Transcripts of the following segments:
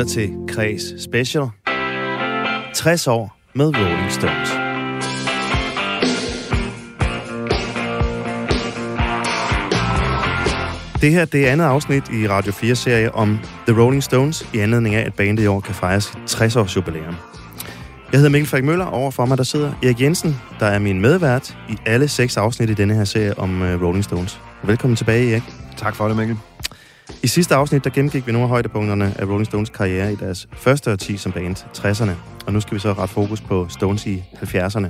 lytter til Kres Special. 60 år med Rolling Stones. Det her det er andet afsnit i Radio 4-serie om The Rolling Stones, i anledning af, at bandet i år kan fejre sit 60-års jubilæum. Jeg hedder Mikkel Frederik Møller, overfor mig der sidder Erik Jensen, der er min medvært i alle seks afsnit i denne her serie om øh, Rolling Stones. Velkommen tilbage, Erik. Tak for det, Mikkel. I sidste afsnit, der gennemgik vi nogle af højdepunkterne af Rolling Stones karriere i deres første årti som band, 60'erne. Og nu skal vi så ret fokus på Stones i 70'erne.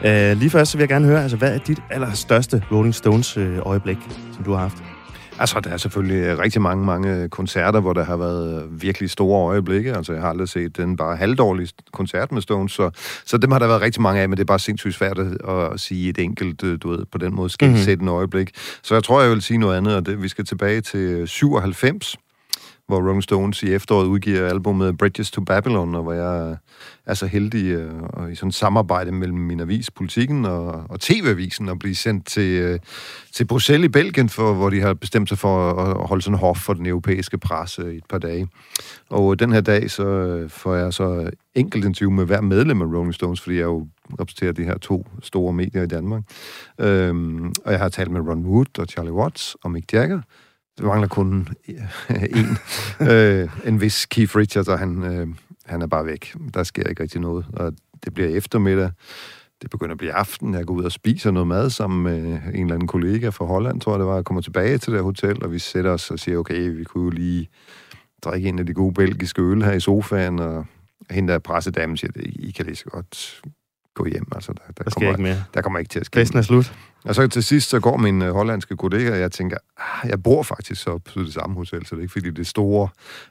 Uh, øh, lige først så vil jeg gerne høre, altså, hvad er dit allerstørste Rolling Stones øh, øjeblik, som du har haft? Altså, der er selvfølgelig rigtig mange, mange koncerter, hvor der har været virkelig store øjeblikke. Altså, jeg har aldrig set den bare halvdårlig koncert med Stones, så, så dem har der været rigtig mange af, men det er bare sindssygt svært at sige et enkelt, du ved, på den måde skal mm-hmm. sætte en øjeblik. Så jeg tror, jeg vil sige noget andet, og det, vi skal tilbage til 97, hvor Rolling Stones i efteråret udgiver albumet Bridges to Babylon, og hvor jeg øh, er så heldig øh, og i sådan et samarbejde mellem min avis, Politikken og, og TV-avisen, at blive sendt til, øh, til Bruxelles i Belgien, for, hvor de har bestemt sig for at holde sådan en hof for den europæiske presse i et par dage. Og øh, den her dag, så øh, får jeg så enkelt interview med hver medlem af Rolling Stones, fordi jeg jo repræsenterer de her to store medier i Danmark. Øhm, og jeg har talt med Ron Wood og Charlie Watts og Mick Jagger, det mangler kun øh, en. øh, en vis Keith Richards, og han, øh, han er bare væk. Der sker ikke rigtig noget. Og det bliver eftermiddag. Det begynder at blive aften. Jeg går ud og spiser noget mad sammen med en eller anden kollega fra Holland, tror jeg det var. Jeg kommer tilbage til det hotel, og vi sætter os og siger, okay, vi kunne jo lige drikke en af de gode belgiske øl her i sofaen, og hende der pressedamen siger, I kan lige så godt gå hjem. Altså, der, der, der kommer, ikke mere. Der kommer ikke til at ske Festen er slut. Og så til sidst, så går min øh, hollandske kollega, og jeg tænker, ah, jeg bor faktisk så på det samme hotel, så det er ikke fordi det store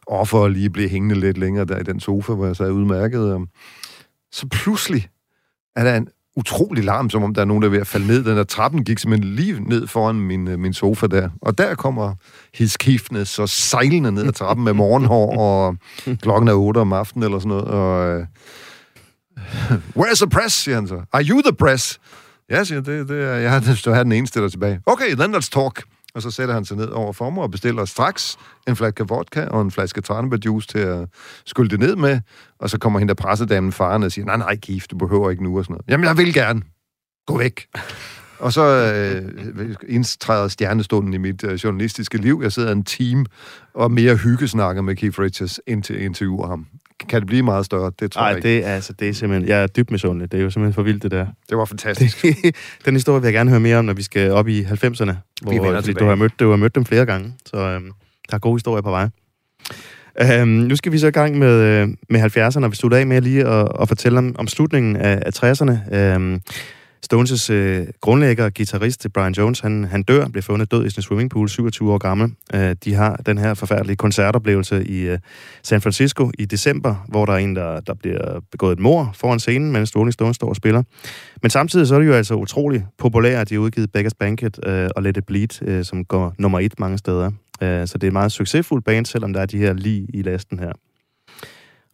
offer lige blive hængende lidt længere der i den sofa, hvor jeg sad udmærket. Så pludselig er der en utrolig larm, som om der er nogen, der er ved at falde ned. Den der trappen gik simpelthen lige ned foran min, øh, min sofa der. Og der kommer hiskifne så sejlende ned ad trappen med morgenhår, og klokken er 8 om aftenen eller sådan noget. Og, øh, Where's the press, siger han så. Are you the press? Ja, siger det, det er, jeg har, jeg har den eneste der tilbage. Okay, then let's talk. Og så sætter han sig ned over for mig og bestiller straks en flaske vodka og en flaske tranebærjuice til at skylde det ned med. Og så kommer hende der pressedamen farne og siger, nej, nej, gift, du behøver ikke nu og sådan noget. Jamen, jeg vil gerne. Gå væk. Og så øh, indtræder stjernestunden i mit øh, journalistiske liv. Jeg sidder en team og mere hyggesnakker med Keith Richards, indtil interviewer ham. Kan det blive meget større? Det tror Ej, jeg ikke. det er, altså, det er simpelthen... Jeg er dybt misundelig. Det er jo simpelthen for vildt, det der. Det var fantastisk. Den historie vil jeg gerne høre mere om, når vi skal op i 90'erne. Hvor, fordi du har, mødt, du har mødt dem flere gange, så øhm, der er gode historier på vej. Øhm, nu skal vi så i gang med, øh, med 70'erne, og vi slutter af med lige at, at fortælle om, om slutningen af, af 60'erne. Øhm, Stones' øh, grundlægger og guitarist Brian Jones, han, han dør, bliver fundet død i sin swimmingpool, 27 år gammel. Øh, de har den her forfærdelige koncertoplevelse i øh, San Francisco i december, hvor der er en, der, der bliver begået et mor foran scenen, mens Rolling Stones står og spiller. Men samtidig så er det jo altså utrolig populært, at de har udgivet Beggars Banquet øh, og Let It Bleed, øh, som går nummer et mange steder. Øh, så det er et meget succesfuldt band, selvom der er de her lige i lasten her.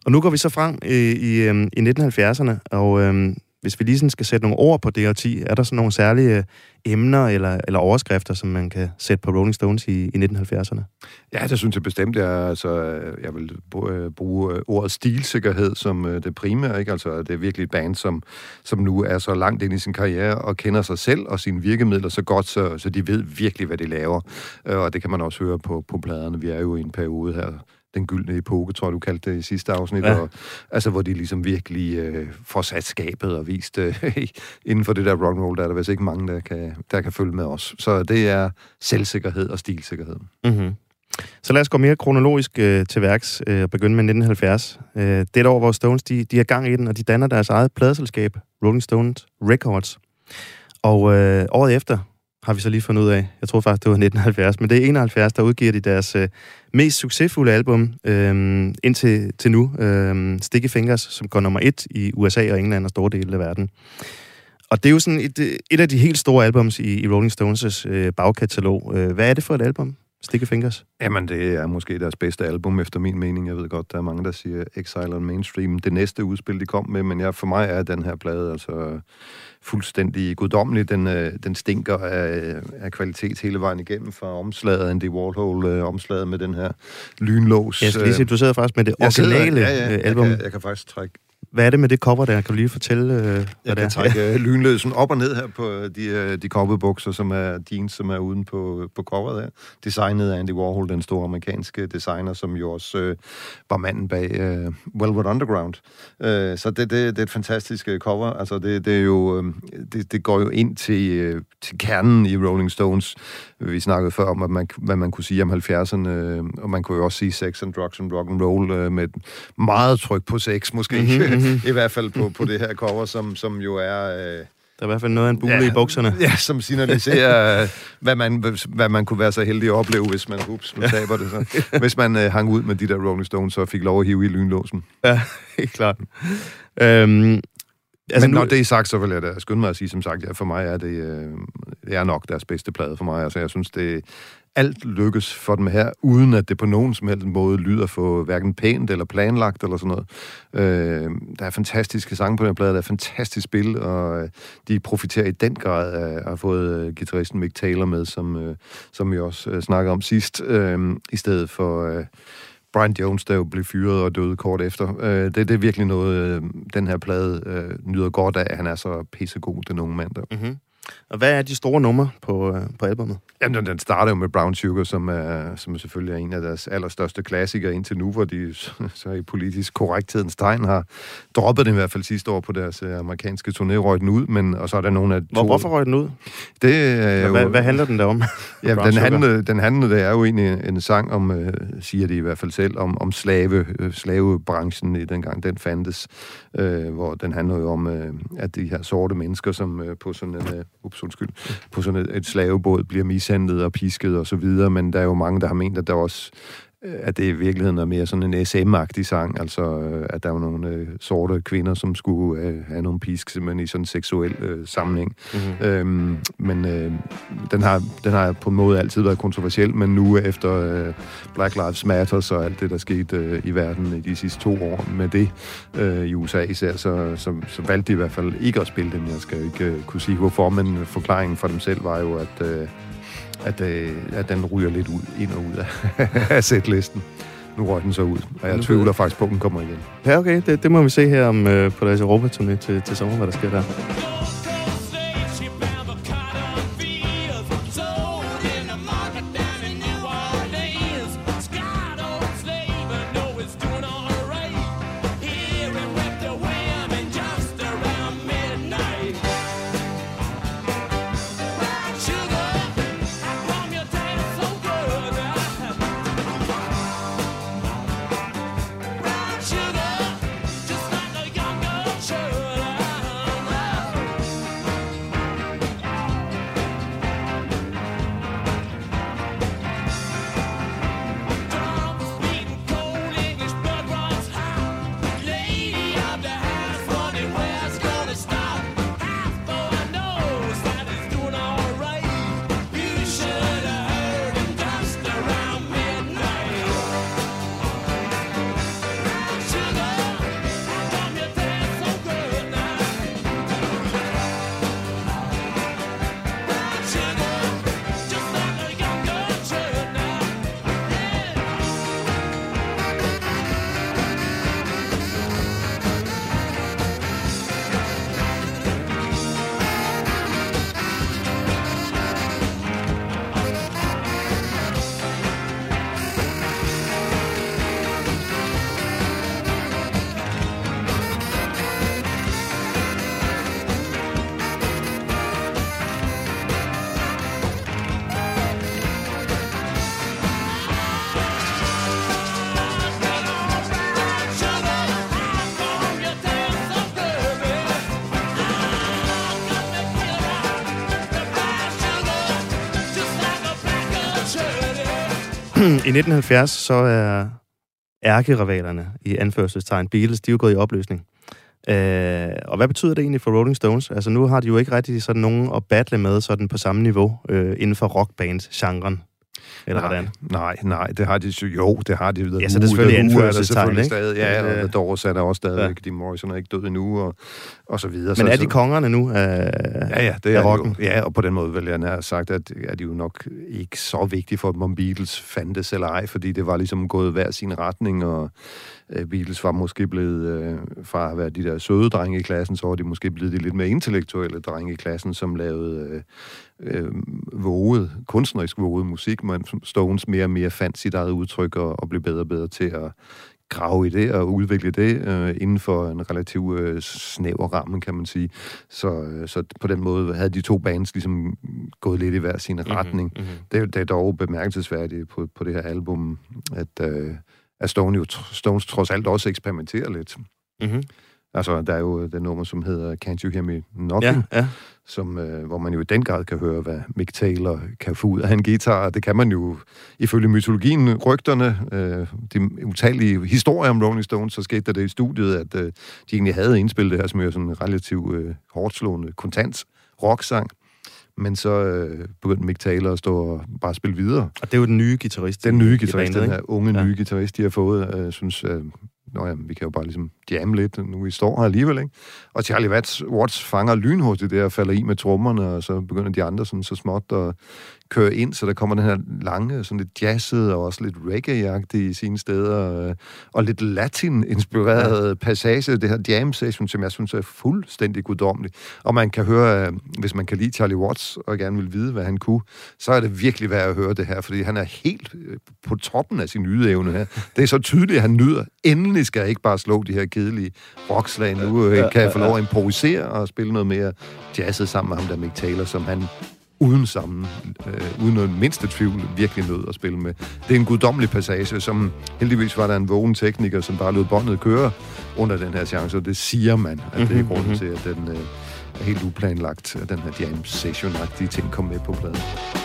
Og nu går vi så frem i, i, øh, i 1970'erne, og øh, hvis vi lige sådan skal sætte nogle ord på det årti, er der sådan nogle særlige øh, emner eller, eller overskrifter, som man kan sætte på Rolling Stones i, i 1970'erne? Ja, det synes jeg bestemt. Jeg, altså, jeg vil øh, bruge øh, ordet stilsikkerhed som det primære. Ikke? Altså, det er virkelig et band, som, som nu er så langt ind i sin karriere og kender sig selv og sine virkemidler så godt, så, så de ved virkelig, hvad de laver. Og det kan man også høre på, på pladerne. Vi er jo i en periode her, den gyldne epoke, tror jeg, du kaldte det i sidste afsnit, ja. og, altså hvor de ligesom virkelig øh, får sat skabet og vist, øh, inden for det der rock roll, der er der vist ikke mange, der kan, der kan følge med os. Så det er selvsikkerhed og stilsikkerhed. Mm-hmm. Så lad os gå mere kronologisk øh, til værks øh, og begynde med 1970. Øh, det er et år, hvor Stones de, de er gang i den, og de danner deres eget pladeselskab, Rolling Stones Records. Og øh, året efter, har vi så lige fundet ud af. Jeg tror faktisk, det var 1970, men det er 71, der udgiver de deres øh, mest succesfulde album øh, indtil til nu. Øh, Sticky Fingers, som går nummer et i USA og England og store dele af verden. Og det er jo sådan et, øh, et af de helt store albums i, i Rolling Stones' øh, bagkatalog. Øh, hvad er det for et album? Sticky Fingers? Jamen, det er måske deres bedste album, efter min mening. Jeg ved godt, der er mange, der siger Exile on Mainstream. Det næste udspil, de kom med, men jeg, for mig er den her plade altså fuldstændig guddommelig. Den, øh, den stinker af, af kvalitet hele vejen igennem, fra omslaget Andy Warhol-omslaget øh, med den her lynlås. Jeg skal lige sige, du sidder faktisk med det originale ja, ja, album. Jeg kan, jeg kan faktisk trække hvad er det med det cover der? Kan du lige fortælle, øh, hvad jeg det er? Jeg kan trække lynløsen op og ned her på de, de cowboybukser, som er jeans, som er uden på, på coveret her. Designet af Andy Warhol, den store amerikanske designer, som jo også øh, var manden bag øh, Velvet Underground. Øh, så det, det, det er et fantastisk cover. Altså, det, det, er jo, øh, det, det går jo ind til, øh, til kernen i Rolling Stones. Vi snakkede før om, at man, hvad man kunne sige om 70'erne, øh, og man kunne jo også sige sex and drugs and rock and roll øh, med meget tryk på sex, måske. Mm-hmm mm-hmm. i hvert fald på, på det her cover, som, som jo er... Øh, der er i hvert fald noget af en bule ja, i bukserne. Ja, som signaliserer, hvad man, hvad man kunne være så heldig at opleve, hvis man, ups, nu taber det så. Hvis man øh, hang ud med de der Rolling Stones, og fik lov at hive i lynlåsen. Ja, helt klart. Øhm, Altså, Men når nu... det er sagt, så vil jeg da skynde mig at sige, som sagt, ja, for mig er det, øh, det er nok deres bedste plade for mig. Altså, jeg synes, det, alt lykkes for dem her, uden at det på nogen som helst måde lyder for hverken pænt eller planlagt eller sådan noget. Øh, der er fantastiske sange på den plade, der er fantastisk spil, og øh, de profiterer i den grad af at have fået øh, guitaristen Mick Taylor med, som, øh, som vi også øh, snakkede om sidst, øh, i stedet for... Øh, Brian Jones, der jo blev fyret og døde kort efter. Øh, det, det er virkelig noget, øh, den her plade øh, nyder godt af. Han er så pissegod, den unge mand der. Mm-hmm. Og hvad er de store numre på, øh, på albumet? Jamen, den starter jo med Brown Sugar, som, er, som selvfølgelig er en af deres allerstørste klassikere indtil nu, hvor de så i politisk korrekthedens tegn har droppet den i hvert fald sidste år på deres uh, amerikanske turné, røg den ud, men, og så er der nogle af... Hvor, to... Hvorfor røg den ud? Det er jo... Hvad, hvad handler den der om? ja, den handler, den handler, det er jo egentlig en sang om, siger de i hvert fald selv, om, om slave, slavebranchen i dengang den fandtes, uh, hvor den handler jo om, at de her sorte mennesker, som på sådan en... Uh, ups, undskyld, på sådan et, et slavebåd bliver mishandlet og pisket og så videre, men der er jo mange, der har ment, at der også at det i virkeligheden er mere sådan en SM-agtig sang, altså øh, at der var nogle øh, sorte kvinder, som skulle øh, have nogle pisk, simpelthen i sådan en seksuel øh, sammenhæng. Mm-hmm. Øhm, men øh, den, har, den har på en måde altid været kontroversiel, men nu efter øh, Black Lives Matter og alt det, der skete øh, i verden i de sidste to år med det øh, i USA især, så, så, så valgte de i hvert fald ikke at spille den. Jeg skal ikke øh, kunne sige hvorfor, men forklaringen for dem selv var jo, at øh, at, øh, at den ryger lidt ud, ind og ud af, af sætlisten. Nu røg den så ud, og jeg tvivler faktisk på, at den kommer igen. Ja, okay. Det, det må vi se her om, øh, på deres Europa-turné til, til sommer, hvad der sker der. I 1970 så er ærkerivalerne i anførselstegn Beatles, de er jo gået i opløsning. Øh, og hvad betyder det egentlig for Rolling Stones? Altså nu har de jo ikke rigtig sådan nogen at battle med sådan på samme niveau øh, inden for rockband-genren. Eller nej, hvordan? Nej, nej, det har de jo, det har de. Ja, så det er selvfølgelig anførselstegn, ikke? Stadig, ja, og The Doors er der også stadig. Ja. Jim Morrison er ikke død endnu, og, og så videre. Men er de kongerne nu af, ja, ja, det er rocken? Jo, ja, og på den måde vil jeg have sagt, at er de jo nok ikke så vigtige for dem, om Beatles fandtes eller ej, fordi det var ligesom gået hver sin retning, og øh, Beatles var måske blevet, øh, fra at være de der søde drenge i klassen, så var de måske blevet de lidt mere intellektuelle drenge i klassen, som lavede øh, øh, våget, kunstnerisk våget musik, men Stones mere og mere fandt sit eget udtryk og, og blev bedre og bedre til at grave i det og udvikle det øh, inden for en relativt øh, snæver ramme, kan man sige. Så, øh, så på den måde havde de to bands ligesom gået lidt i hver sin mm-hmm, retning. Mm-hmm. Det, det er dog bemærkelsesværdigt på, på det her album, at, øh, at Stone jo, Stones trods alt også eksperimenterer lidt. Mm-hmm. Altså, der er jo det nummer, som hedder Can't You Hear Me Knocking, ja, ja. Som, øh, hvor man jo i den grad kan høre, hvad Mick Taylor kan få ud af en guitar. Det kan man jo ifølge mytologien, rygterne, øh, de utallige historier om Rolling Stones, så skete der det i studiet, at øh, de egentlig havde indspillet det her, som er sådan en relativt øh, hårdt slående, kontant rocksang. Men så øh, begyndte Mick Taylor at stå og bare spille videre. Og det er jo den nye guitarist. Den nye guitarist, den her unge ja. nye guitarist, de har fået, øh, synes, øh, Nå ja, vi kan jo bare ligesom jamme lidt, nu vi står her alligevel, ikke? Og Charlie Watts, Watts fanger lynhurtigt det og falder i med trommerne, og så begynder de andre sådan så småt at kører ind, så der kommer den her lange, sådan lidt jazzet og også lidt reggae i sine steder, øh, og lidt latin-inspireret ja. passage, det her jam session, som jeg synes er fuldstændig guddommeligt. Og man kan høre, øh, hvis man kan lide Charlie Watts og gerne vil vide, hvad han kunne, så er det virkelig værd at høre det her, fordi han er helt øh, på toppen af sin ydeevne her. Det er så tydeligt, at han nyder. Endelig skal jeg ikke bare slå de her kedelige rockslag nu. Kan jeg få lov at improvisere og spille noget mere jazzet sammen med ham der Mick Taylor, som han uden sammen, øh, uden noget mindste tvivl, virkelig nød at spille med. Det er en guddommelig passage, som heldigvis var der en vågen tekniker, som bare lød båndet køre under den her chance, og det siger man, at det er mhm, grunden mhm. til, at den øh, er helt uplanlagt, at den her jam session-agtige ting kom med på pladen.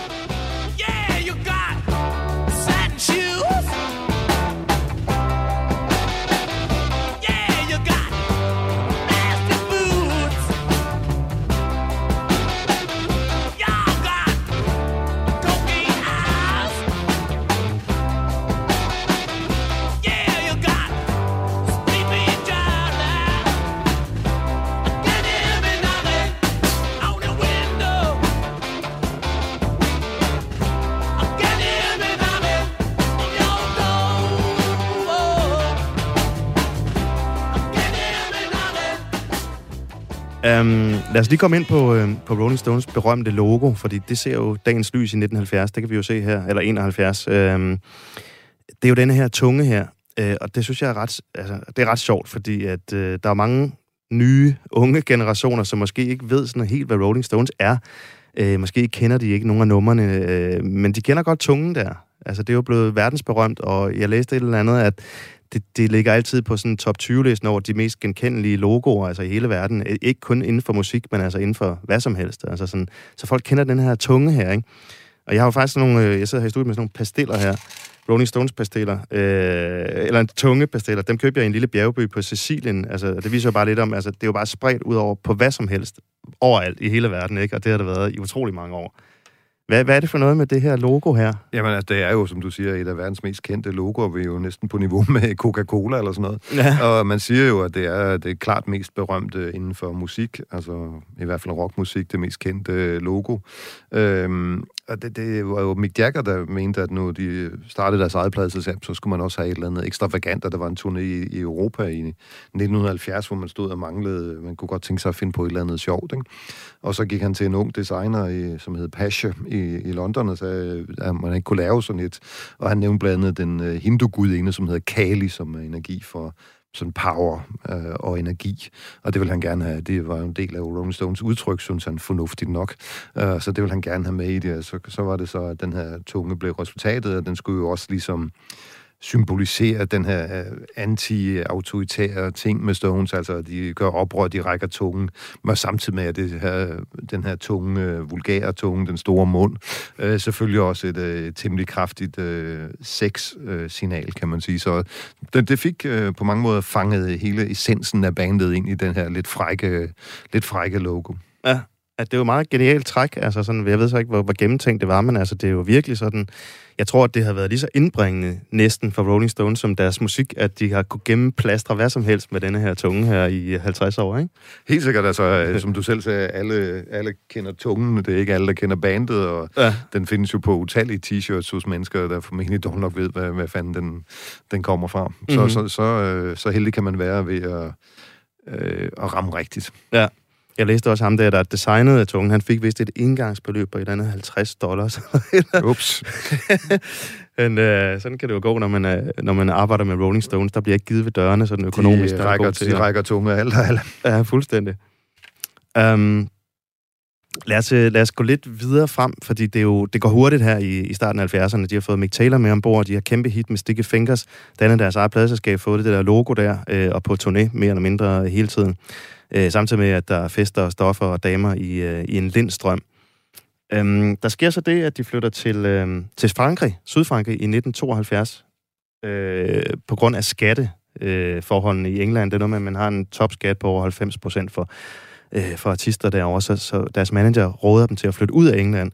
Lad os lige komme ind på, øh, på Rolling Stones berømte logo, fordi det ser jo dagens lys i 1970, det kan vi jo se her, eller 71. Øh, det er jo denne her tunge her, øh, og det synes jeg er ret, altså, det er ret sjovt, fordi at øh, der er mange nye, unge generationer, som måske ikke ved sådan helt, hvad Rolling Stones er. Øh, måske kender de ikke nogen af numrene, øh, men de kender godt tungen der. Altså, det er jo blevet verdensberømt, og jeg læste et eller andet, at det, det ligger altid på sådan top 20-listen over de mest genkendelige logoer, altså i hele verden. Ikke kun inden for musik, men altså inden for hvad som helst. Altså sådan, så folk kender den her tunge her, ikke? Og jeg har jo faktisk nogle, øh, jeg sidder her i studiet med sådan nogle pastiller her, Rolling Stones pastiller, øh, eller en tunge pastiller, dem købte jeg i en lille bjergby på Sicilien. Altså, det viser jo bare lidt om, altså, det er jo bare spredt ud over på hvad som helst, overalt i hele verden, ikke? Og det har det været i utrolig mange år. Hvad, hvad er det for noget med det her logo her? Jamen, altså, det er jo, som du siger, et af verdens mest kendte logoer. Vi er jo næsten på niveau med Coca-Cola eller sådan noget. Ja. Og man siger jo, at det er det klart mest berømte inden for musik. Altså, i hvert fald rockmusik, det mest kendte logo. Øhm, og det, det var jo Mick Jagger, der mente, at nu de startede deres eget pladeselskab, så skulle man også have et eller andet ekstravagant, og der var en turné i, i Europa i 1970, hvor man stod og manglede, man kunne godt tænke sig at finde på et eller andet sjovt, ikke? Og så gik han til en ung designer, i, som hed Pasha i, i London, og sagde, øh, at man ikke kunne lave sådan et, og han nævnte blandt andet den øh, uh, hindu-gudinde, som hedder Kali, som er energi for sådan power øh, og energi, og det vil han gerne have. Det var en del af Rolling Stones udtryk, synes han, fornuftigt nok. Øh, så det vil han gerne have med i det. Så, så var det så, at den her tunge blev resultatet, og den skulle jo også ligesom symboliserer den her øh, anti-autoritære ting med Stones, altså de gør oprør, de rækker tungen, men samtidig med det her, den her tunge, øh, vulgære tunge, den store mund, øh, selvfølgelig også et øh, temmelig kraftigt øh, sex-signal, kan man sige. Så det, det fik øh, på mange måder fanget hele essensen af bandet ind i den her lidt frække, lidt frække logo. Ja, at det var meget genialt træk. Altså sådan, jeg ved så ikke, hvor, hvor gennemtænkt det var, men altså, det er jo virkelig sådan... Jeg tror, at det har været lige så indbringende næsten for Rolling Stones som deres musik, at de har kunne gennemplastre hvad som helst med denne her tunge her i 50 år, ikke? Helt sikkert, altså, øh, som du selv sagde, alle, alle kender tungen, det er ikke alle, der kender bandet, og ja. den findes jo på utallige t-shirts hos mennesker, der formentlig dog nok ved, hvad, hvad fanden den, den kommer fra. Så, mm-hmm. så, så, øh, så heldig kan man være ved at, øh, at ramme rigtigt. Ja. Jeg læste også ham der, der designede tungen. Han fik vist et indgangsbeløb på et andet 50 dollars. Ups. Men øh, sådan kan det jo gå, når man, øh, når man arbejder med Rolling Stones. Der bliver ikke givet ved dørene sådan økonomisk. De rækker, til, de rækker tunge alt og alt. Ja, fuldstændig. Um, lad, os, øh, lad os gå lidt videre frem, fordi det, er jo, det går hurtigt her i, i starten af 70'erne. De har fået Mick Taylor med ombord, de har kæmpe hit med Sticky Fingers, dannet deres eget pladselskab, fået det der logo der, øh, og på turné mere eller mindre hele tiden øh, samtidig med, at der er fester, stoffer og damer i, øh, i en lindstrøm. Øhm, der sker så det, at de flytter til, øh, til Frankrig, Sydfrankrig, i 1972, øh, på grund af skatteforholdene øh, i England. Det er noget med, at man har en topskat på over 90 procent for, øh, for artister derovre, så, så deres manager råder dem til at flytte ud af England,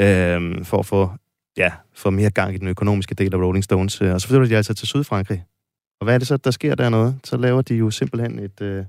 øh, for at få, ja, få mere gang i den økonomiske del af Rolling Stones. Øh, og så flytter de altså til Sydfrankrig. Og hvad er det så, der sker dernede? Så laver de jo simpelthen et... Øh,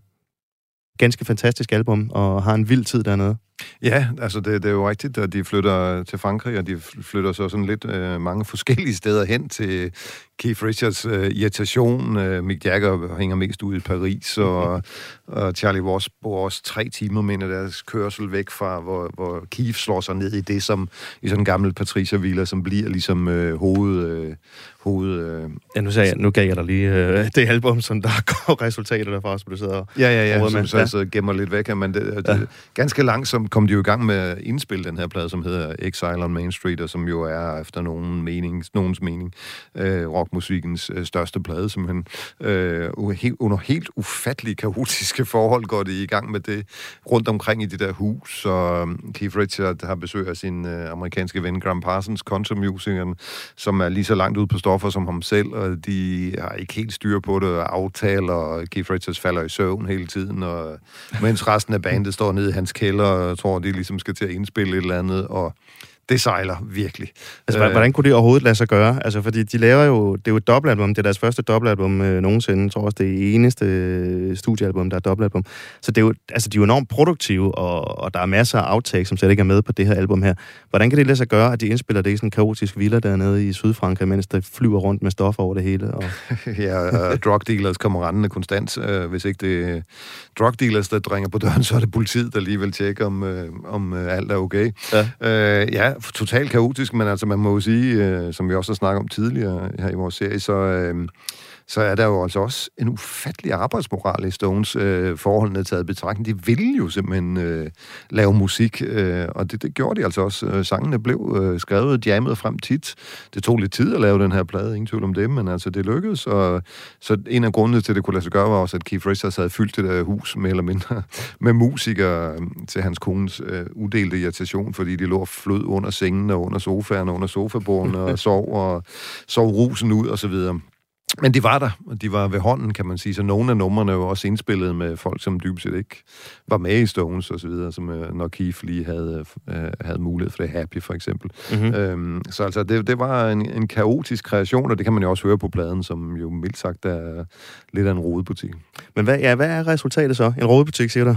ganske fantastisk album, og har en vild tid dernede. Ja, altså det, det er jo rigtigt, at de flytter til Frankrig, og de flytter så sådan lidt øh, mange forskellige steder hen til Keith Richards øh, irritation. Øh, Mick Jagger hænger mest ud i Paris, og, og Charlie Watts bor også tre timer med deres kørsel væk fra, hvor, hvor Keith slår sig ned i det, som i sådan en gammel Patricia som bliver ligesom øh, hoved, øh, hoved... Øh, ja, nu, sagde jeg, nu gav jeg dig lige øh, det album, som der går resultater derfra, som du sidder og Ja, ja, ja, som så ja. så gemmer lidt væk, men det, det, ja. ganske langsomt kom de jo i gang med at indspille den her plade, som hedder Exile on Main Street, og som jo er efter nogen mening, nogens mening øh, rockmusikkens øh, største plade, simpelthen. Øh, helt, under helt ufattelige, kaotiske forhold går det i gang med det rundt omkring i det der hus, og um, Keith Richard har besøg af sin øh, amerikanske ven Graham Parsons, countrymusikeren, som er lige så langt ud på stoffer som ham selv, og de har ikke helt styr på det, og aftaler, og Keith Richards falder i søvn hele tiden, og mens resten af bandet står nede i hans kælder, og tror, de ligesom skal til at indspille et eller andet, og det sejler virkelig. Altså, øh, hvordan kunne det overhovedet lade sig gøre? Altså, fordi de laver jo, det er jo et dobbeltalbum, det er deres første dobbeltalbum øh, nogensinde, jeg tror også, det er eneste øh, studiealbum, der er dobbeltalbum. Så det er jo, altså, de er jo enormt produktive, og, og der er masser af outtakes, som slet ikke er med på det her album her. Hvordan kan det lade sig gøre, at de indspiller det i sådan en kaotisk villa dernede i Sydfrankrig, mens der flyver rundt med stoffer over det hele? Og... ja, og drug dealers kommer rendende konstant. Øh, hvis ikke det er drug dealers, der dringer på døren, så er det politiet, der lige vil tjekke, om, øh, om øh, alt er okay. Ja. Øh, ja, totalt kaotisk, men altså man må jo sige, øh, som vi også har snakket om tidligere her i vores serie, så, øh, så er der jo altså også en ufattelig arbejdsmoral i Stones øh, forholdene taget betragtning. De ville jo simpelthen øh, lave musik, øh, og det, det gjorde de altså også. Øh, sangene blev øh, skrevet, jammet frem tit. Det tog lidt tid at lave den her plade, ingen tvivl om det, men altså det lykkedes, og så en af grundene til, at det kunne lade sig gøre, var også, at Keith Richards havde fyldt det der hus, mere eller mindre, med musikere øh, til hans kones øh, udelte irritation, fordi de lå flød under sengen og under sofaen og under sofabordene og sov og sov rusen ud og så videre. Men de var der, og de var ved hånden, kan man sige. Så nogle af numrene var også indspillet med folk, som dybest set ikke var med i Stones og så videre, som uh, når Keith lige havde, uh, havde mulighed for det. Happy, for eksempel. Mm-hmm. Øhm, så altså, det, det var en, en kaotisk kreation, og det kan man jo også høre på pladen, som jo mildt sagt er lidt af en rodebutik. Men hvad, ja, hvad er resultatet så? En rodebutik, siger du?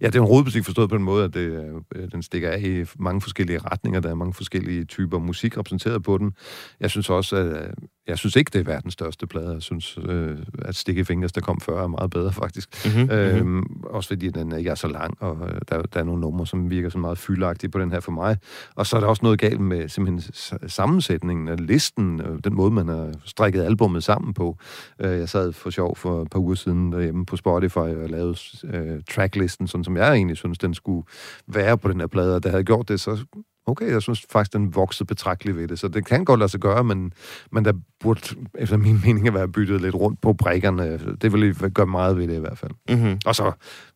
Ja, det er en rodebutik forstået på den måde, at det, øh, den stikker af i mange forskellige retninger. Der er mange forskellige typer musik repræsenteret på den. Jeg synes også, at jeg synes ikke, det er verdens største plade. Jeg synes, øh, at Sticky Fingers, der kom før, er meget bedre, faktisk. Mm-hmm. Øhm, også fordi den ikke er så lang, og øh, der, der er nogle numre, som virker så meget fyldagtige på den her for mig. Og så er der også noget galt med simpelthen sammensætningen af listen, øh, den måde, man har strikket albummet sammen på. Øh, jeg sad for sjov for et par uger siden derhjemme på Spotify og lavede øh, tracklisten, sådan som jeg egentlig synes, den skulle være på den her plade. Og da jeg havde gjort det, så okay, jeg synes faktisk, den voksede betragteligt ved det. Så det kan godt lade sig gøre, men, men der burde, efter min mening, være byttet lidt rundt på brækkerne. Det ville gøre meget ved det i hvert fald. Mm-hmm. Og så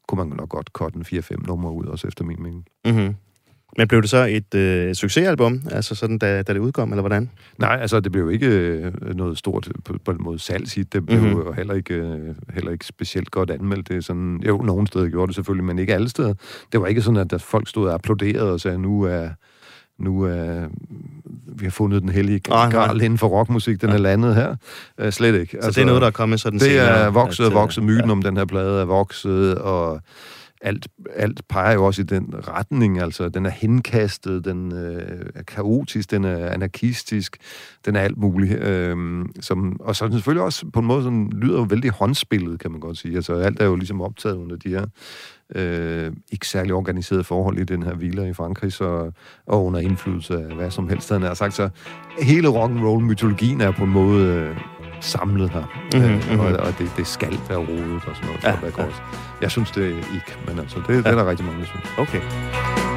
kunne man nok godt korte en 4-5 numre ud, også efter min mening. Mm-hmm. Men blev det så et øh, succesalbum, altså sådan, da, da det udkom, eller hvordan? Nej, altså det blev ikke øh, noget stort på, på en måde salgshit. Det blev mm-hmm. jo heller ikke, øh, heller ikke specielt godt anmeldt. Det er sådan, jo, nogle steder gjorde det selvfølgelig, men ikke alle steder. Det var ikke sådan, at der folk stod og applauderede og sagde, nu er... Nu er vi har fundet den hellige gral inden for rockmusik, den ja. er landet her. Uh, slet ikke. Så altså, det er altså, noget, der er kommet sådan Det er vokset og vokset. Myten ja. om den her plade er vokset, og alt, alt peger jo også i den retning, altså den er henkastet, den øh, er kaotisk, den er anarkistisk, den er alt muligt. Øh, som, og så selvfølgelig også på en måde sådan, lyder jo vældig håndspillet, kan man godt sige. Altså alt er jo ligesom optaget under de her øh, ikke særlig organiseret forhold i den her hviler i Frankrig, så, og under indflydelse af hvad som helst, han har sagt. Så hele rock'n'roll-mytologien er på en måde øh, samlet her. Mm-hmm, øh, og, og det, det skal være rodet og sådan noget. Ja, ja. Jeg synes det ikke, men altså, det, ja. det er der rigtig mange, der synes. Okay.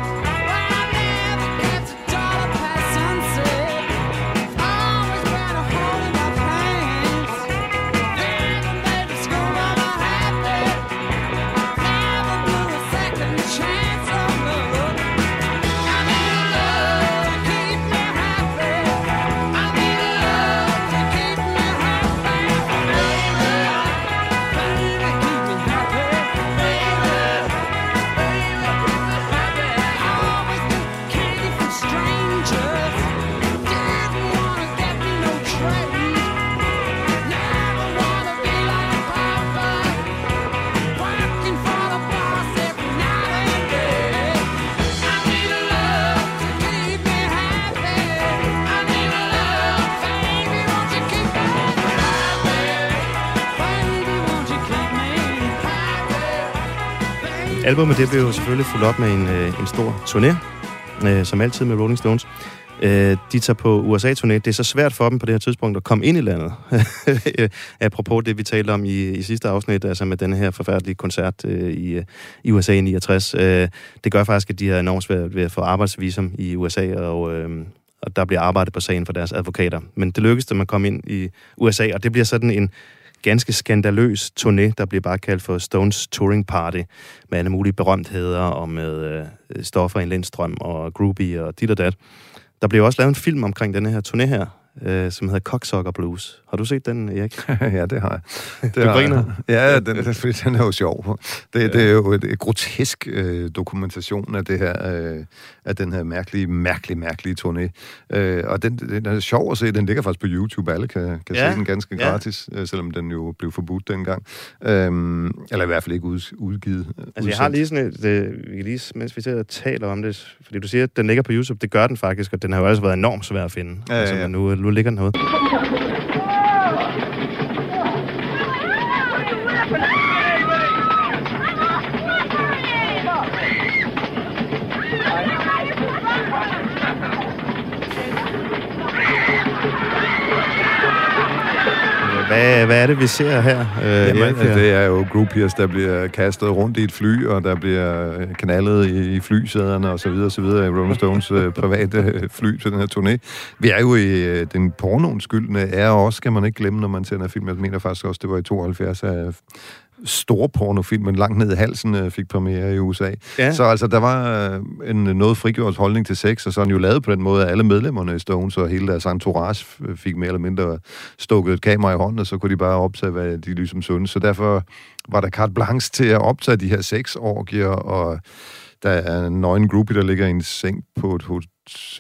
Albumet det blev jo selvfølgelig fuldt op med en, øh, en stor turné, øh, som altid med Rolling Stones. Øh, de tager på USA-turné. Det er så svært for dem på det her tidspunkt at komme ind i landet. Apropos det, vi talte om i, i sidste afsnit, altså med den her forfærdelige koncert øh, i, i USA i 69. Øh, det gør faktisk, at de har enormt svært ved at få arbejdsvisum i USA, og, øh, og der bliver arbejdet på sagen for deres advokater. Men det lykkedes dem at komme ind i USA, og det bliver sådan en ganske skandaløs turné, der bliver bare kaldt for Stones Touring Party, med alle mulige berømtheder og med øh, stoffer i Lindstrøm og Groovy og dit og dat. Der blev også lavet en film omkring denne her turné her, øh, som hedder Cocksucker Blues. Har du set den, Erik? ja, det har jeg. Det du griner? Ja, den, den, den er jo sjov. Det, ja. det er jo et, et grotesk øh, dokumentation af det her, øh, af den her mærkelige, mærkelige, mærkelige turné. Øh, og den, den er sjov at se. Den ligger faktisk på YouTube. Alle kan, kan ja. se den ganske ja. gratis, øh, selvom den jo blev forbudt dengang. Øh, eller i hvert fald ikke ud, udgivet. Altså, udsendt. jeg har lige sådan et, øh, vi kan lige, mens vi sidder og taler om det, fordi du siger, at den ligger på YouTube. Det gør den faktisk, og den har jo også været enormt svær at finde. Ja, altså, ja, ja. Nu, nu ligger den herude. Hvad, hvad er det, vi ser her? Øh, Jamen, altså, det er jo groupiers, der bliver kastet rundt i et fly, og der bliver knaldet i, i flysæderne og så videre, og så videre i Rolling Stones øh, private øh, fly til den her turné. Vi er jo i øh, den pornoens skyldne er også, skal man ikke glemme, når man sender film. Jeg mener faktisk også, det var i 72 af store pornofilmen Langt ned i halsen øh, fik premiere i USA. Ja. Så altså, der var øh, en noget frigjort holdning til sex, og så er jo lavet på den måde, at alle medlemmerne i Stones og hele deres entourage fik mere eller mindre stukket et kamera i hånden, og så kunne de bare optage, hvad de ligesom syntes. Så derfor var der carte blanche til at optage de her seks orgier, og der er en nøgen groupie, der ligger i en seng på et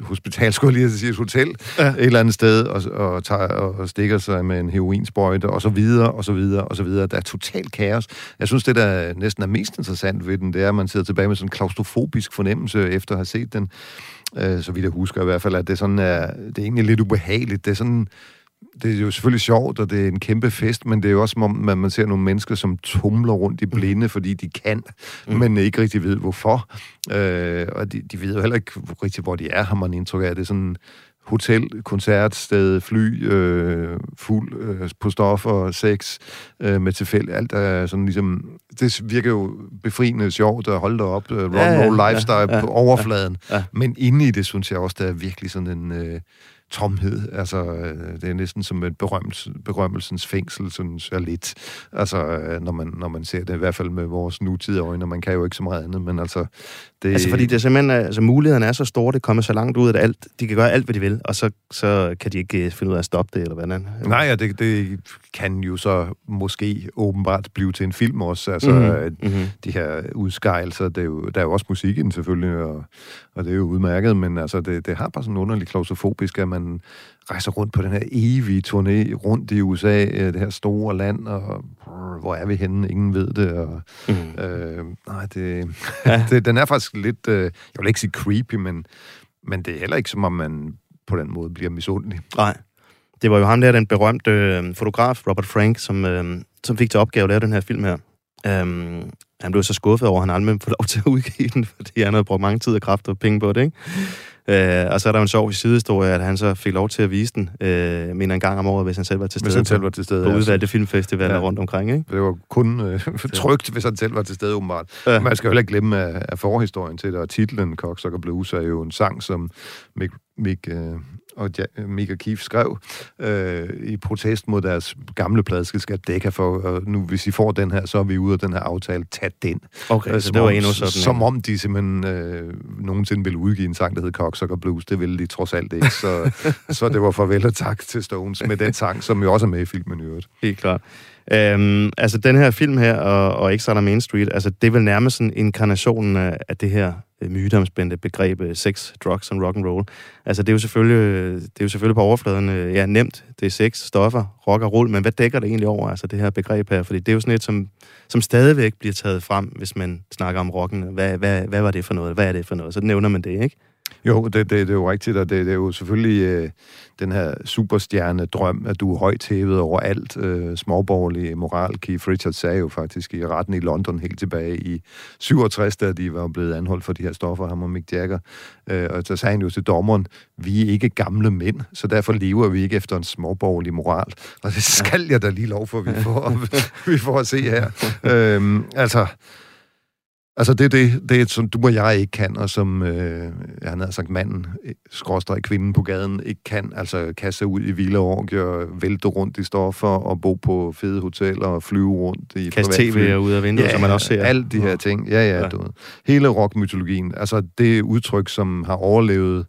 hospital, skulle jeg lige sige, et hotel, ja. et eller andet sted, og, og, tager, og stikker sig med en heroinsprøjte, og så videre, og så videre, og så videre. Der er totalt kaos. Jeg synes, det, der næsten er mest interessant ved den, det er, at man sidder tilbage med sådan en klaustrofobisk fornemmelse, efter at have set den, øh, så vidt jeg husker i hvert fald, at det, sådan er, det er egentlig lidt ubehageligt. Det er sådan det er jo selvfølgelig sjovt, og det er en kæmpe fest, men det er jo også som om, man, man ser nogle mennesker, som tumler rundt i blinde, mm. fordi de kan, mm. men ikke rigtig ved hvorfor. Øh, og de, de ved jo heller ikke rigtig, hvor de er, har man indtryk af. Det er sådan hotel, koncertsted, fly, øh, fuld øh, på stoffer, sex, øh, med tilfælde. Alt er sådan ligesom... Det virker jo befriende sjovt at holde dig op. Øh, rock ja, ja, lifestyle ja, ja, på overfladen. Ja, ja. Men inde i det, synes jeg også, der er virkelig sådan en... Øh, tomhed. Altså, øh, det er næsten som et berømt, berømmelsens fængsel, sådan så lidt. Altså, øh, når man, når man ser det, i hvert fald med vores nutidige øjne, man kan jo ikke så meget andet, men altså... Det... Altså, fordi det er simpelthen, altså, mulighederne er så store, det kommer så langt ud, at alt, de kan gøre alt, hvad de vil, og så, så kan de ikke finde ud af at stoppe det, eller hvordan? Nej, ja, det, det kan jo så måske åbenbart blive til en film også. Altså, mm-hmm. de her udskejelser, det er jo, der er jo også musik i den selvfølgelig, og, og det er jo udmærket, men altså, det, det har bare sådan en underlig klausofobisk, at man rejser rundt på den her evige turné rundt i USA, øh, det her store land, og brrr, hvor er vi henne? Ingen ved det. Og, mm. øh, nej, det, ja. det, den er faktisk lidt, øh, jeg vil ikke sige creepy, men, men det er heller ikke som om man på den måde bliver misundelig. Nej. Det var jo ham der, den berømte øh, fotograf, Robert Frank, som, øh, som fik til opgave at lave den her film her. Um, han blev så skuffet over, at han aldrig få lov til at udgive den, fordi han havde brugt mange tid og kræfter og penge på det, ikke? Uh, og så er der en sjov sidehistorie, at han så fik lov til at vise den, uh, mener en gang om året, hvis han selv var til stede. Hvis han selv var til stede, På udvalgte altså. filmfestivaler ja. rundt omkring, ikke? Det var kun uh, trygt, hvis han selv var til stede, umiddelbart. Ja. Man skal jo heller ikke glemme af, af forhistorien til det, og titlen Cocksucker Blues er jo en sang, som Mick, Mick uh, og Mika Keef skrev øh, i protest mod deres gamle pladselskab Decca for, og nu hvis I får den her, så er vi ude af den her aftale, tag den. Okay, øh, så det var endnu sådan. Som om de simpelthen øh, nogensinde ville udgive en sang, der hed Cocksucker Blues. Det ville de trods alt ikke, så, så det var farvel og tak til Stones med den sang, som jo også er med i filmen i øvrigt. Helt klart. Øhm, altså, den her film her, og, og Extra Main Street, altså, det er vel nærmest sådan inkarnationen af, af det her øh, myteomspændte begreb øh, sex, drugs and rock and roll. Altså, det er jo selvfølgelig, det er jo selvfølgelig på overfladen, øh, ja, nemt. Det er sex, stoffer, rock og roll, men hvad dækker det egentlig over, altså det her begreb her? Fordi det er jo sådan et, som, som stadigvæk bliver taget frem, hvis man snakker om rocken. Hvad, hvad, hvad var det for noget? Hvad er det for noget? Så nævner man det, ikke? Jo, det, det, det er jo rigtigt, og det, det er jo selvfølgelig øh, den her superstjerne-drøm, at du er højt hævet over alt øh, småborgerlig moral. Keith Richards sagde jo faktisk i retten i London helt tilbage i 67, da de var blevet anholdt for de her stoffer, ham og Mick Jagger. Øh, og så sagde han jo til dommeren, vi er ikke gamle mænd, så derfor lever vi ikke efter en småborgerlig moral. Og det skal jeg da lige lov for, vi får, vi får at se her. Øh, altså, Altså, det er det, det, som du og jeg ikke kan, og som, øh, jeg har sagt, manden, skråstrej kvinden på gaden, ikke kan. Altså, kaste sig ud i vilde år, vælte rundt i stoffer, og bo på fede hoteller, og flyve rundt i Kaste tv ud af vinduet, ja, som man også ser. alle de her ting. Ja, ja, ja. Du ved. Hele rockmytologien. Altså, det udtryk, som har overlevet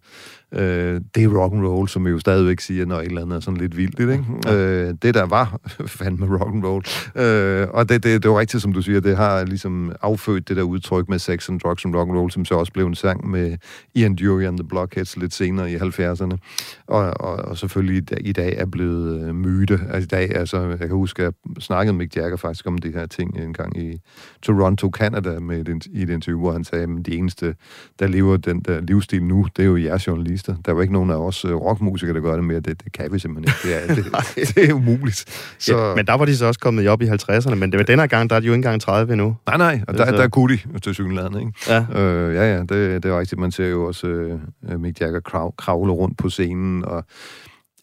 Øh, det er rock and roll, som vi jo stadigvæk siger, når et eller andet er sådan lidt vildt, ikke? Øh, det der var fandme rock and roll. Øh, og det, det, det var rigtigt, som du siger, det har ligesom affødt det der udtryk med sex and drugs and rock and roll, som så også blev en sang med Ian Dury and the Blockheads lidt senere i 70'erne. Og, og, og selvfølgelig i dag er blevet øh, myte. Altså i dag, altså, jeg kan huske, at jeg snakkede med Mick Jagger faktisk om de her ting en gang i Toronto, Canada, med et, i et interview, hvor han sagde, at de eneste, der lever den der livsstil nu, det er jo jeres journalister journalister. Der er jo ikke nogen af os uh, rockmusikere, der gør det mere. Det, det kan vi simpelthen ikke. Det er, det, det er umuligt. Så... Ja, men der var de så også kommet op i 50'erne, men det var denne gang, der er de jo ikke engang 30 endnu. Nej, nej, og der, så... der kunne de til synligheden, ikke? Ja. Øh, ja, ja, det, det er rigtigt. Man ser jo også uh, Mick Jagger krav, kravle rundt på scenen, og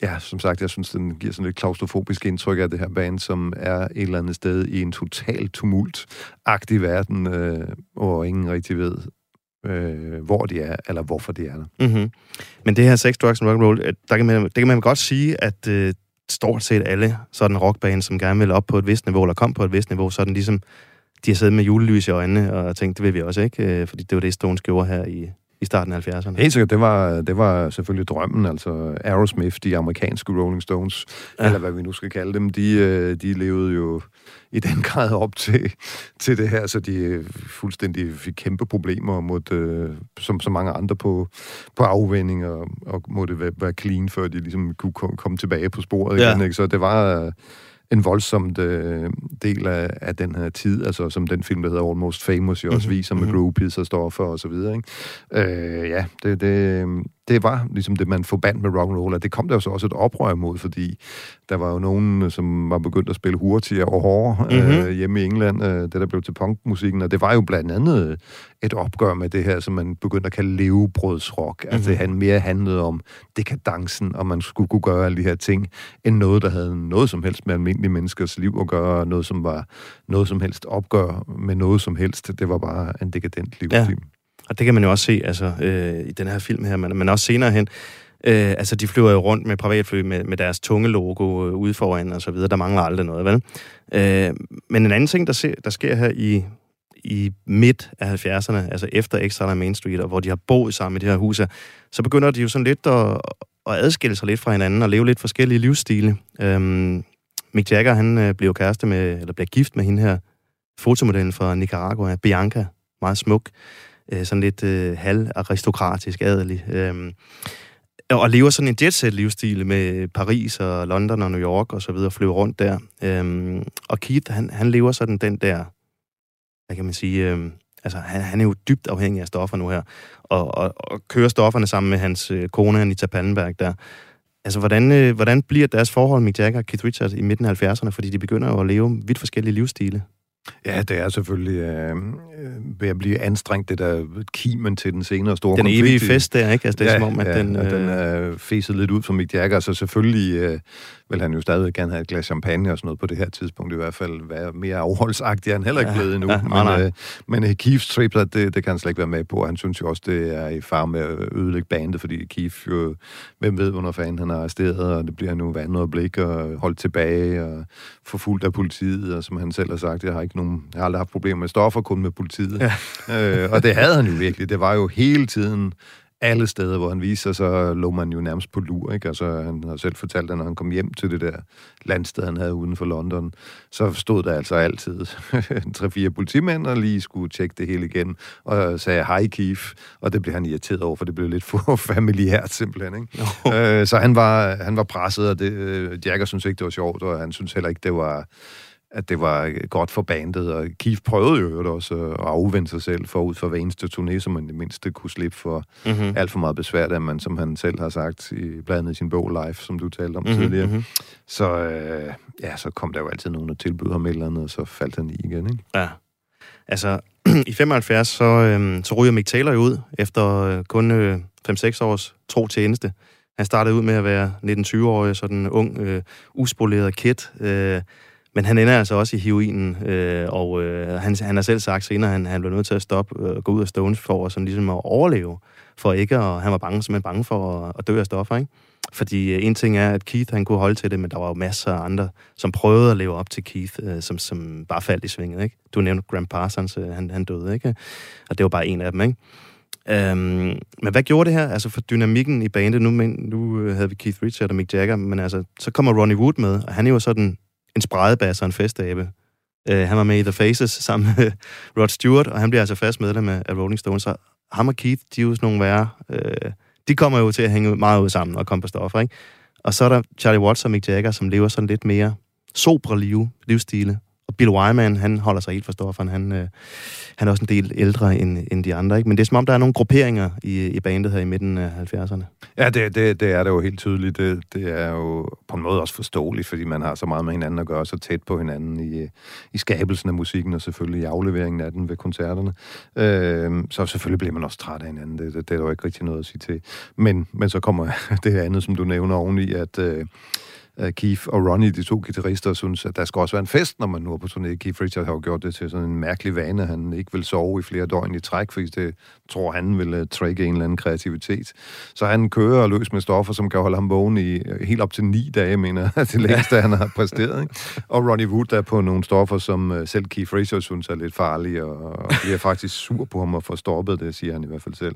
Ja, som sagt, jeg synes, den giver sådan et klaustrofobisk indtryk af det her band, som er et eller andet sted i en total tumult-agtig verden, øh, hvor ingen rigtig ved, øh, hvor de er, eller hvorfor de er der. Mm-hmm. Men det her sex, drugs and rock'n'roll, roll, der kan man, det kan man godt sige, at øh, stort set alle sådan rockband, som gerne vil op på et vist niveau, eller kom på et vist niveau, så ligesom, de har siddet med julelys i øjnene og tænkt, det vil vi også ikke, øh, fordi det var det, Stones gjorde her i, i starten af 70'erne. Helt sikkert, det var, det var selvfølgelig drømmen, altså Aerosmith, de amerikanske Rolling Stones, ja. eller hvad vi nu skal kalde dem, de, øh, de levede jo i den grad op til, til det her, så de fuldstændig fik kæmpe problemer måtte, øh, som så mange andre på, på afvænding og, og måtte være, være clean, før de ligesom kunne komme tilbage på sporet ja. igen. Ikke? Så det var en voldsom øh, del af, af den her tid, altså som den film, der hedder Almost Famous, jo også mm-hmm. viser med mm-hmm. groupies og stoffer og så videre. Ikke? Øh, ja, det, det, det var ligesom det, man forbandt med rock and roll, og det kom der jo så også et oprør imod, fordi der var jo nogen, som var begyndt at spille hurtigere og hårdere mm-hmm. øh, hjemme i England, øh, det der blev til punkmusikken, og det var jo blandt andet et opgør med det her, som man begyndte at kalde levebrødsrock. Mm-hmm. Altså det han mere handlede om dekadencen, og man skulle kunne gøre alle de her ting, end noget, der havde noget som helst med almindelige menneskers liv at gøre, noget som var noget som helst opgør med noget som helst. Det var bare en dekadent livsstil. Ja. Og det kan man jo også se altså, øh, i den her film her, men, men også senere hen. Øh, altså, de flyver jo rundt med privatfly med, med deres tunge logo øh, ude foran og så videre. Der mangler aldrig noget, vel? Øh, men en anden ting, der, se, der sker her i, i midt af 70'erne, altså efter Extra Main Street, og hvor de har boet sammen i det her hus her, så begynder de jo sådan lidt at, at adskille sig lidt fra hinanden og leve lidt forskellige livsstile. Øhm, Mick Jagger, han øh, bliver kæreste med, eller bliver gift med hende her, fotomodellen fra Nicaragua, Bianca, meget smuk, øh, sådan lidt øh, halv-aristokratisk, adelig. Øh, og lever sådan en jetset-livsstil med Paris og London og New York og så videre, flyver rundt der. Øhm, og Keith, han, han lever sådan den der, hvad kan man sige, øhm, altså han, han er jo dybt afhængig af stoffer nu her, og, og, og kører stofferne sammen med hans øh, kone, Anita Pallenberg der. Altså, hvordan, øh, hvordan bliver deres forhold, Mick Jagger og Keith Richards, i midten af 70'erne? Fordi de begynder jo at leve vidt forskellige livsstile. Ja, det er selvfølgelig øh, øh, ved at blive anstrengt, det der kimen til den senere store den konflikt. Den evige fest der, ikke? Altså, det er ja, som om, at ja, den... Øh... den er øh, fæset lidt ud for Mick Jagger, så selvfølgelig øh, vil han jo stadig gerne have et glas champagne og sådan noget på det her tidspunkt, i hvert fald være mere afholdsagtig, han heller ikke ja, blevet endnu. Ja, men, nej. Øh, men uh, Keiths trip, det, det kan han slet ikke være med på. Han synes jo også, det er i far med at ødelægge bandet, fordi Keith jo, hvem ved, hvornår fanden han er arresteret, og det bliver nu vandet blik og holdt tilbage og forfulgt af politiet, og som han selv har sagt, jeg har ikke nogen, jeg har aldrig haft problemer med stoffer, kun med politiet. Ja. øh, og det havde han jo virkelig. Det var jo hele tiden alle steder, hvor han viser sig, så lå man jo nærmest på lur, ikke? Altså, han har selv fortalt, at når han kom hjem til det der landsted, han havde uden for London, så stod der altså altid tre-fire politimænd, og lige skulle tjekke det hele igen, og sagde, hej Keith, og det blev han irriteret over, for det blev lidt for familiært simpelthen, ikke? Oh. Øh, så han var, han var presset, og det, øh, Jagger synes ikke, det var sjovt, og han synes heller ikke, det var at det var godt for bandet, og Keith prøvede jo også at afvende sig selv forud for hver eneste turné, så man det mindste kunne slippe for mm-hmm. alt for meget besvær, da man, som han selv har sagt, i blandt i sin bog Life, som du talte om mm-hmm. tidligere. Mhm. Så, øh, ja, så kom der jo altid nogen, der tilbød ham et eller andet, og så faldt han i igen, ikke? Ja. Altså, i 75, så, øh, så ryger Mick Taylor ud, efter øh, kun øh, 5-6 års tro tjeneste. Han startede ud med at være 19-20-årig, sådan en ung, øh, uspoleret kid, øh, men han ender altså også i heroinen, øh, og øh, han, han har selv sagt senere, at han, han blev nødt til at stoppe og øh, gå ud af Stones for sådan ligesom at overleve, for ikke at, han var bange, simpelthen bange for at, at dø af stoffer, ikke? Fordi øh, en ting er, at Keith han kunne holde til det, men der var jo masser af andre, som prøvede at leve op til Keith, øh, som, som bare faldt i svinget, ikke? Du nævnte Graham Parsons, øh, han, han døde, ikke? Og det var bare en af dem, ikke? Øhm, men hvad gjorde det her, altså for dynamikken i bandet? Nu, men, nu øh, havde vi Keith Richards og Mick Jagger, men altså, så kommer Ronnie Wood med, og han er jo sådan en spredebass og en festabe. Uh, han var med i The Faces sammen med Rod Stewart, og han bliver altså fast medlem af, Rolling Stones. Så ham og Keith, de er jo sådan nogle værre. Uh, de kommer jo til at hænge meget ud sammen og komme på stoffer, ikke? Og så er der Charlie Watts og Mick Jagger, som lever sådan lidt mere sobre liv, livsstile. Og Bill Wyman, han holder sig helt for stofferen. Han, øh, han er også en del ældre end, end de andre. Ikke? Men det er som om, der er nogle grupperinger i, i bandet her i midten af 70'erne. Ja, det, det, det er det jo helt tydeligt. Det, det er jo på en måde også forståeligt, fordi man har så meget med hinanden at gøre, så tæt på hinanden i, i skabelsen af musikken, og selvfølgelig i afleveringen af den ved koncerterne. Øh, så selvfølgelig bliver man også træt af hinanden. Det, det, det er jo ikke rigtig noget at sige til. Men, men så kommer det andet, som du nævner oveni, at... Øh, Øh, Keith og Ronnie, de to guitarister, synes, at der skal også være en fest, når man nu er på turné. Keith Richards har jo gjort det til sådan en mærkelig vane, han ikke vil sove i flere døgn i træk, fordi det tror han vil øh, trække en eller anden kreativitet. Så han kører løs med stoffer, som kan holde ham vågen i øh, helt op til ni dage, mener jeg, det længste, han har præsteret. Ikke? Og Ronnie Wood er på nogle stoffer, som selv Keith Richards synes er lidt farlige, og, og bliver faktisk sur på ham og får stoppet det, siger han i hvert fald selv.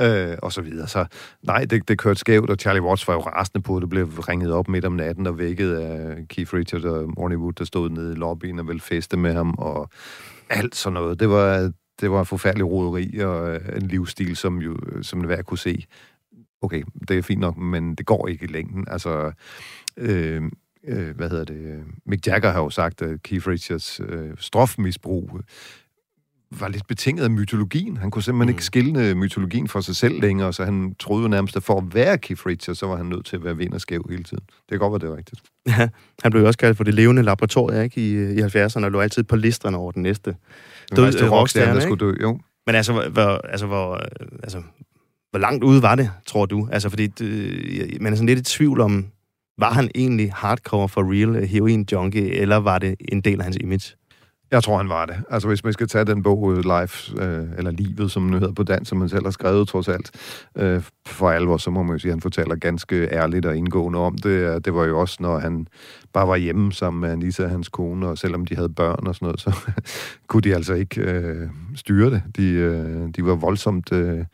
Øh, og så videre. Så nej, det, det kørte skævt, og Charlie Watts var jo rasende på, det blev ringet op midt om natten natten og vækket af Keith Richards og Morning Wood, der stod nede i lobbyen og ville feste med ham, og alt sådan noget. Det var, det var en forfærdelig roderi og øh, en livsstil, som jo som hver kunne se. Okay, det er fint nok, men det går ikke i længden. Altså, øh, øh, hvad hedder det? Mick Jagger har jo sagt, at Keith Richards øh, strofmisbrug var lidt betinget af mytologien. Han kunne simpelthen mm. ikke skille mytologien for sig selv længere, så han troede jo nærmest, at for at være Keith Richards, så var han nødt til at være vind og skæv hele tiden. Det kan godt være, det er rigtigt. Ja, han blev også kaldt for det levende laboratorium ikke? I, i 70'erne, og lå altid på listerne over den næste død øh, rockstjerne, der skulle dø, jo. Men altså, hvor, altså, hvor, altså, hvor langt ude var det, tror du? Altså, fordi det, man er sådan lidt i tvivl om, var han egentlig hardcore for real heroin junkie, eller var det en del af hans image? Jeg tror, han var det. Altså, hvis man skal tage den bog, øh, Life, øh, eller Livet, som nu hedder på dansk, som han selv har skrevet, trods alt, øh, for alvor, så må man jo sige, at han fortæller ganske ærligt og indgående om det. Det var jo også, når han bare var hjemme sammen med Anita, hans kone, og selvom de havde børn og sådan noget, så kunne de altså ikke øh, styre det. De, øh, de var voldsomt... Øh,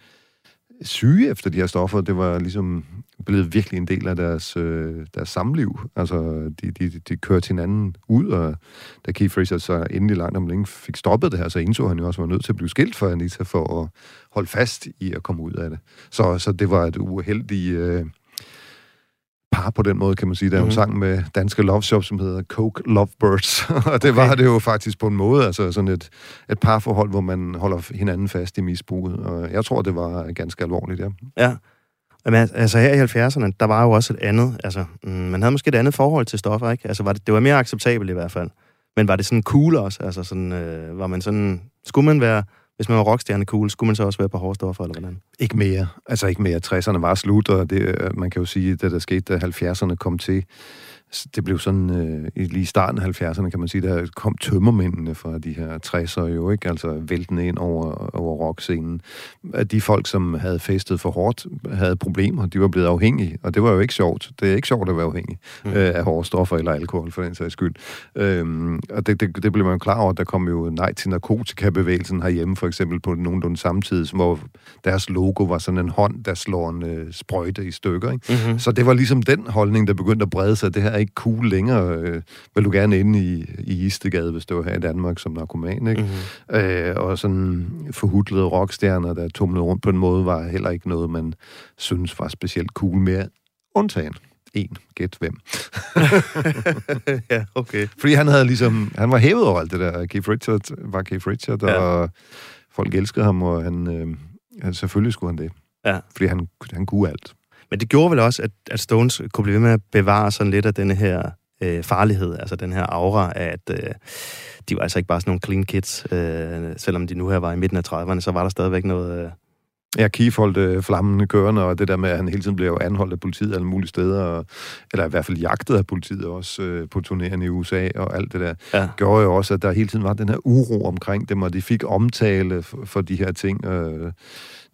syge efter de her stoffer. Det var ligesom blevet virkelig en del af deres, øh, deres samliv. Altså, de, de, de kørte hinanden ud, og da Keith Fraser så endelig langt om længe fik stoppet det her, så indså han jo også, at var nødt til at blive skilt for Anita for at holde fast i at komme ud af det. Så, så det var et uheldigt... Øh, par på den måde, kan man sige. Der er jo mm. sang med danske love shop, som hedder Coke Lovebirds, og det okay. var det jo faktisk på en måde, altså sådan et, et parforhold, hvor man holder hinanden fast i misbruget, og jeg tror, det var ganske alvorligt, ja. Ja, men altså her i 70'erne, der var jo også et andet, altså mm, man havde måske et andet forhold til stoffer, ikke? Altså var det, det var mere acceptabelt i hvert fald. Men var det sådan cool også? Altså sådan, øh, var man sådan, skulle man være hvis man var rockstjerne cool, skulle man så også være på hårde stoffer, eller hvordan? Ikke mere. Altså ikke mere. 60'erne var slut, og det, øh, man kan jo sige, at det der skete, da 70'erne kom til, det blev sådan, øh, i lige starten af 70'erne, kan man sige, der kom tømmermændene fra de her 60'ere jo, ikke? Altså væltende ind over, over rockscenen. At de folk, som havde festet for hårdt, havde problemer. De var blevet afhængige, og det var jo ikke sjovt. Det er ikke sjovt at være afhængig mm. øh, af hårde stoffer eller alkohol, for den sags skyld. Øhm, og det, det, det blev man jo klar over. Der kom jo nej til narkotikabevægelsen herhjemme, for eksempel på nogenlunde samtidig, hvor deres logo var sådan en hånd, der slår en øh, sprøjte i stykker. Ikke? Mm-hmm. Så det var ligesom den holdning, der begyndte at brede sig. Det her ikke cool længere. Øh, vil du gerne ind i, i Istegade, hvis du var her i Danmark som narkoman, ikke? Mm-hmm. Øh, og sådan forhudlede rockstjerner, der tumlede rundt på en måde, var heller ikke noget, man synes var specielt cool mere. Undtagen en. Gæt hvem. ja, okay. Fordi han havde ligesom, han var hævet over alt det der. Keith Richard var Keith Richard, ja. og folk elskede ham, og han, øh, selvfølgelig skulle han det. Ja. Fordi han, han kunne alt. Men det gjorde vel også, at, at Stones kunne blive ved med at bevare sådan lidt af denne her øh, farlighed, altså den her aura af, at øh, de var altså ikke bare sådan nogle clean kids. Øh, selvom de nu her var i midten af 30'erne, så var der stadigvæk noget... Øh, Ja, Keith holdt øh, flammende kørende, og det der med, at han hele tiden blev anholdt af politiet alle mulige steder, og, eller i hvert fald jagtet af politiet også øh, på turnéerne i USA og alt det der, ja. gjorde jo også, at der hele tiden var den her uro omkring dem, og de fik omtale for, for de her ting. Øh,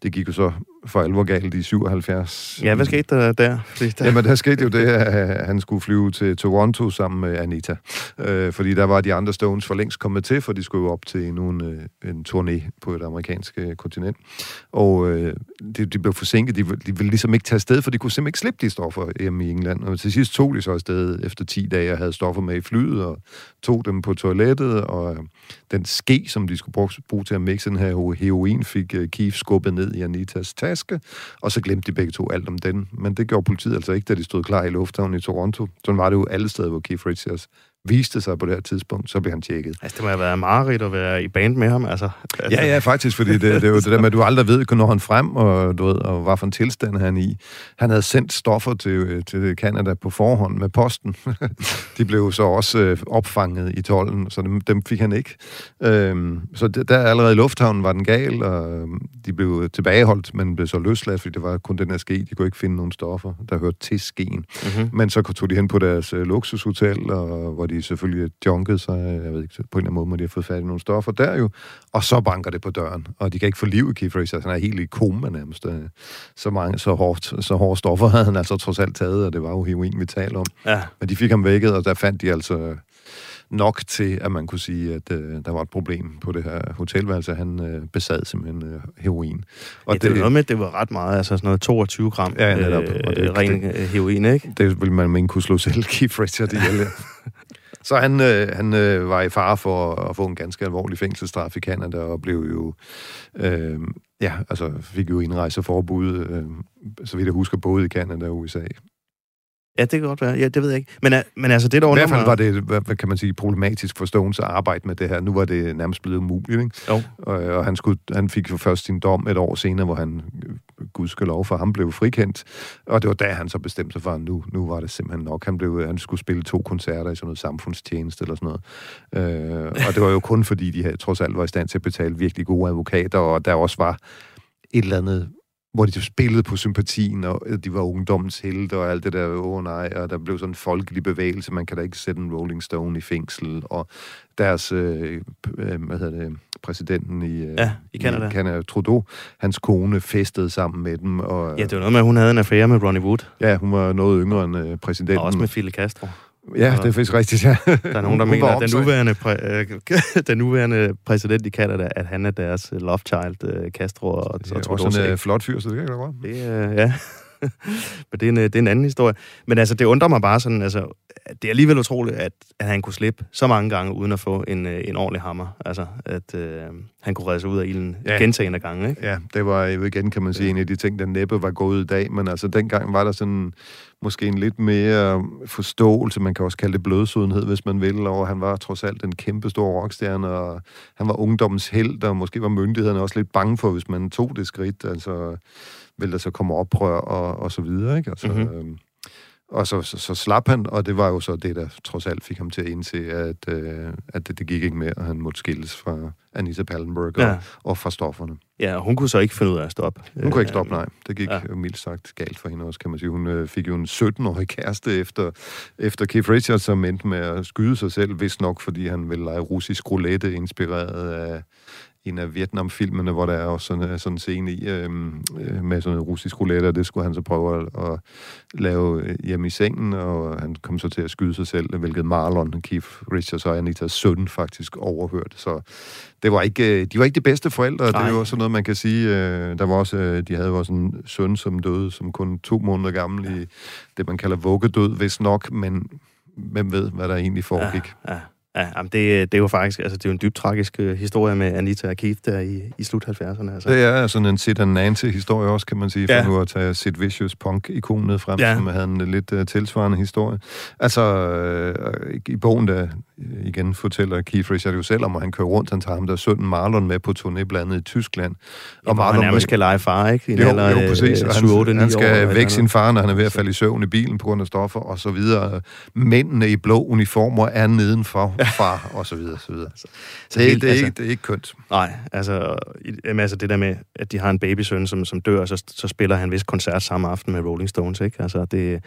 det gik jo så for alvor galt i 77. Ja, hvad skete der der? der... Jamen, der skete jo det, at han skulle flyve til Toronto sammen med Anita. Øh, fordi der var de andre Stones for længst kommet til, for de skulle jo op til en, øh, en turné på et amerikansk øh, kontinent. Og øh, de, de blev forsinket. De, de ville ligesom ikke tage afsted, for de kunne simpelthen ikke slippe de stoffer hjemme i England. Og til sidst tog de så afsted efter 10 dage og havde stoffer med i flyet, og tog dem på toilettet, og den ske, som de skulle bruge, bruge til at mixe den her heroin, fik Keith skubbet ned i Anitas taske, og så glemte de begge to alt om den. Men det gjorde politiet altså ikke, da de stod klar i lufthavnen i Toronto. Sådan var det jo alle steder, hvor Keith Richards viste sig på det her tidspunkt, så blev han tjekket. Altså, det må have været mareridt at være i band med ham, altså. Ja, ja, faktisk, fordi det, det er jo det der med, at du aldrig ved, når han frem, og, du ved, og hvad for en tilstand han i. Han havde sendt stoffer til, til Canada på forhånd med posten. de blev så også øh, opfanget i tollen, så dem, dem fik han ikke. Øhm, så der allerede i lufthavnen var den gal, og øhm, de blev tilbageholdt, men blev så løsladt, fordi det var kun den her ske. De kunne ikke finde nogen stoffer, der hørte til skeen. Mm-hmm. Men så tog de hen på deres øh, luksushotel, og hvor de selvfølgelig junket sig, jeg ved ikke, på en eller anden måde må de have fået fat i nogle stoffer der jo, og så banker det på døren, og de kan ikke få liv i Keith Richards, han er helt i koma nærmest. Øh, så, mange, så, hårdt, så hårde stoffer havde han altså trods alt taget, og det var jo heroin, vi taler om. Ja. Men de fik ham vækket, og der fandt de altså nok til, at man kunne sige, at øh, der var et problem på det her hotelværelse. Han øh, besad simpelthen øh, heroin. Og ja, det, det, noget med, det var ret meget, altså sådan noget 22 gram ja, netop, øh, og det, ren det, heroin, ikke? Det ville man mene kunne slå selv Keith Richard ihjel. Så han, øh, han øh, var i fare for at få en ganske alvorlig fængselsstraf i Canada, og blev jo, øh, ja, altså fik jo indrejseforbud, øh, så vidt jeg husker, både i Canada og USA. Ja, det kan godt være. Ja, det ved jeg ikke. Men, men altså, det der I hvert fald var det, hvad kan man sige, problematisk for Stones at arbejde med det her. Nu var det nærmest blevet umuligt, ikke? Jo. Og, og han, skulle, han fik jo først sin dom et år senere, hvor han, lov for ham, blev frikendt. Og det var da, han så bestemte sig for, at nu, nu var det simpelthen nok. Han, blev, han skulle spille to koncerter i sådan noget samfundstjeneste eller sådan noget. Øh, og det var jo kun fordi, de havde, trods alt var i stand til at betale virkelig gode advokater, og der også var et eller andet hvor de spillede på sympatien, og de var ungdommens helte og alt det der, åh oh, nej, og der blev sådan en folkelig bevægelse, man kan da ikke sætte en Rolling Stone i fængsel, og deres, øh, øh hvad hedder det, præsidenten i, øh, ja, i Canada. i Canada, Trudeau, hans kone festede sammen med dem. Og, ja, det var noget med, at hun havde en affære med Ronnie Wood. Ja, hun var noget yngre end øh, præsidenten. Og også med Fidel Castro. Ja, det er faktisk rigtigt, ja. Der er nogen, der mener, at den nuværende, præ, øh, den nuværende præsident i Canada, at han er deres love child, øh, Castro og, og Trudeau. Det er også en flot fyr, så det kan jeg godt. Det, uh, ja. Men det er, en, det er en anden historie. Men altså, det undrer mig bare sådan, altså, det er alligevel utroligt, at, at han kunne slippe så mange gange, uden at få en, en ordentlig hammer. Altså, at øh, han kunne redde sig ud af ilden ja. gentagende gange, ikke? Ja, det var jo igen, kan man sige, ja. en af de ting, der næppe var gået i dag. Men altså, dengang var der sådan måske en lidt mere forståelse, man kan også kalde det blødsudenhed, hvis man vil, og han var trods alt en kæmpe stor rockstjerne, og han var ungdommens held, og måske var myndighederne også lidt bange for, hvis man tog det skridt, altså vil der så komme oprør og, og så videre, ikke? Altså, mm-hmm. øhm, og så, så, så slap han, og det var jo så det, der trods alt fik ham til at indse, at, øh, at det, det gik ikke mere, og han måtte skilles fra Anita Pallenberg ja. og, og fra stofferne. Ja, og hun kunne så ikke finde ud af at stoppe. Hun kunne ikke stoppe, nej. Det gik ja. mildt sagt galt for hende også, kan man sige. Hun øh, fik jo en 17-årig kæreste efter, efter Keith Richards, som endte med at skyde sig selv, hvis nok, fordi han ville lege russisk roulette, inspireret af, en af Vietnam-filmene, hvor der er også sådan, sådan en scene i øhm, øh, med sådan en russisk roulette, og det skulle han så prøve at, at lave øh, hjemme i sengen, og han kom så til at skyde sig selv, hvilket Marlon, Keith Richards og Anitas søn faktisk overhørte. Så det var ikke, øh, de var ikke de bedste forældre, Nej. det jo også noget, man kan sige. Øh, der var også, de havde også en søn, som døde som kun to måneder gammel ja. i det, man kalder vuggedød, hvis nok, men hvem ved, hvad der egentlig foregik. Ja, ja. Ja, jamen det, det er jo faktisk altså det er jo en dybt tragisk uh, historie med Anita og Keith der i, i slut 70'erne. Altså. Det er sådan en Sid and Nancy-historie også, kan man sige, for ja. nu at tage Sid Vicious punk-ikon ned frem, ja. som havde en lidt uh, tilsvarende historie. Altså, uh, i, bogen, der igen fortæller Keith Richards jo selv om, at han kører rundt, han tager ham der sønnen Marlon med på turné blandt i Tyskland. Og Marlon han nærmest skal lege far, ikke? I jo, alder, jo, præcis. han, 7, 8, han skal år, væk sin far, når han er ved at falde i søvn i bilen på grund af stoffer, og så videre. Mændene i blå uniformer er nedenfor, far, og så videre, så videre. Så, så det, helt, det, er altså, ikke, det er ikke kønt. Nej, altså, jamen, altså det der med, at de har en babysøn, som, som dør, så, så spiller han vist koncert samme aften med Rolling Stones, ikke? Altså, det,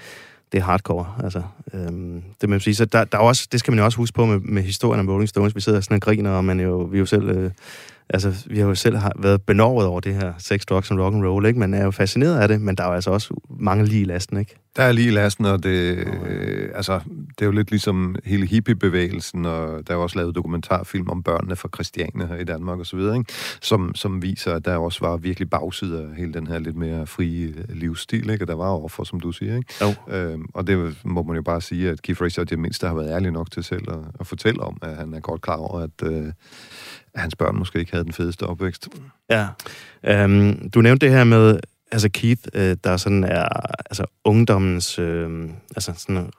det er hardcore, altså. Øhm, det man sige. Så der, der er også, det skal man jo også huske på med, med historien om Rolling Stones. Vi sidder sådan og griner, og man jo, vi jo selv øh, altså, vi har jo selv har været benovet over det her sex, drugs og rock and roll, ikke? Man er jo fascineret af det, men der er jo altså også mange lige i lasten, ikke? Der er lige lasten, og det, øh, altså, det er jo lidt ligesom hele hippiebevægelsen, og der er også lavet dokumentarfilm om børnene fra Christiane her i Danmark og så videre, ikke? Som, som viser, at der også var virkelig bagside af hele den her lidt mere frie livsstil, ikke? Og der var offer, som du siger, ikke? Jo. Øhm, og det må man jo bare sige, at Keith Richards det mindste har været ærlig nok til selv at, at fortælle om, at han er godt klar over, at, øh, at hans børn måske ikke havde den fedeste opvækst. Ja. Øhm, du nævnte det her med, altså Keith, øh, der sådan er altså ungdommens, øh, altså sådan,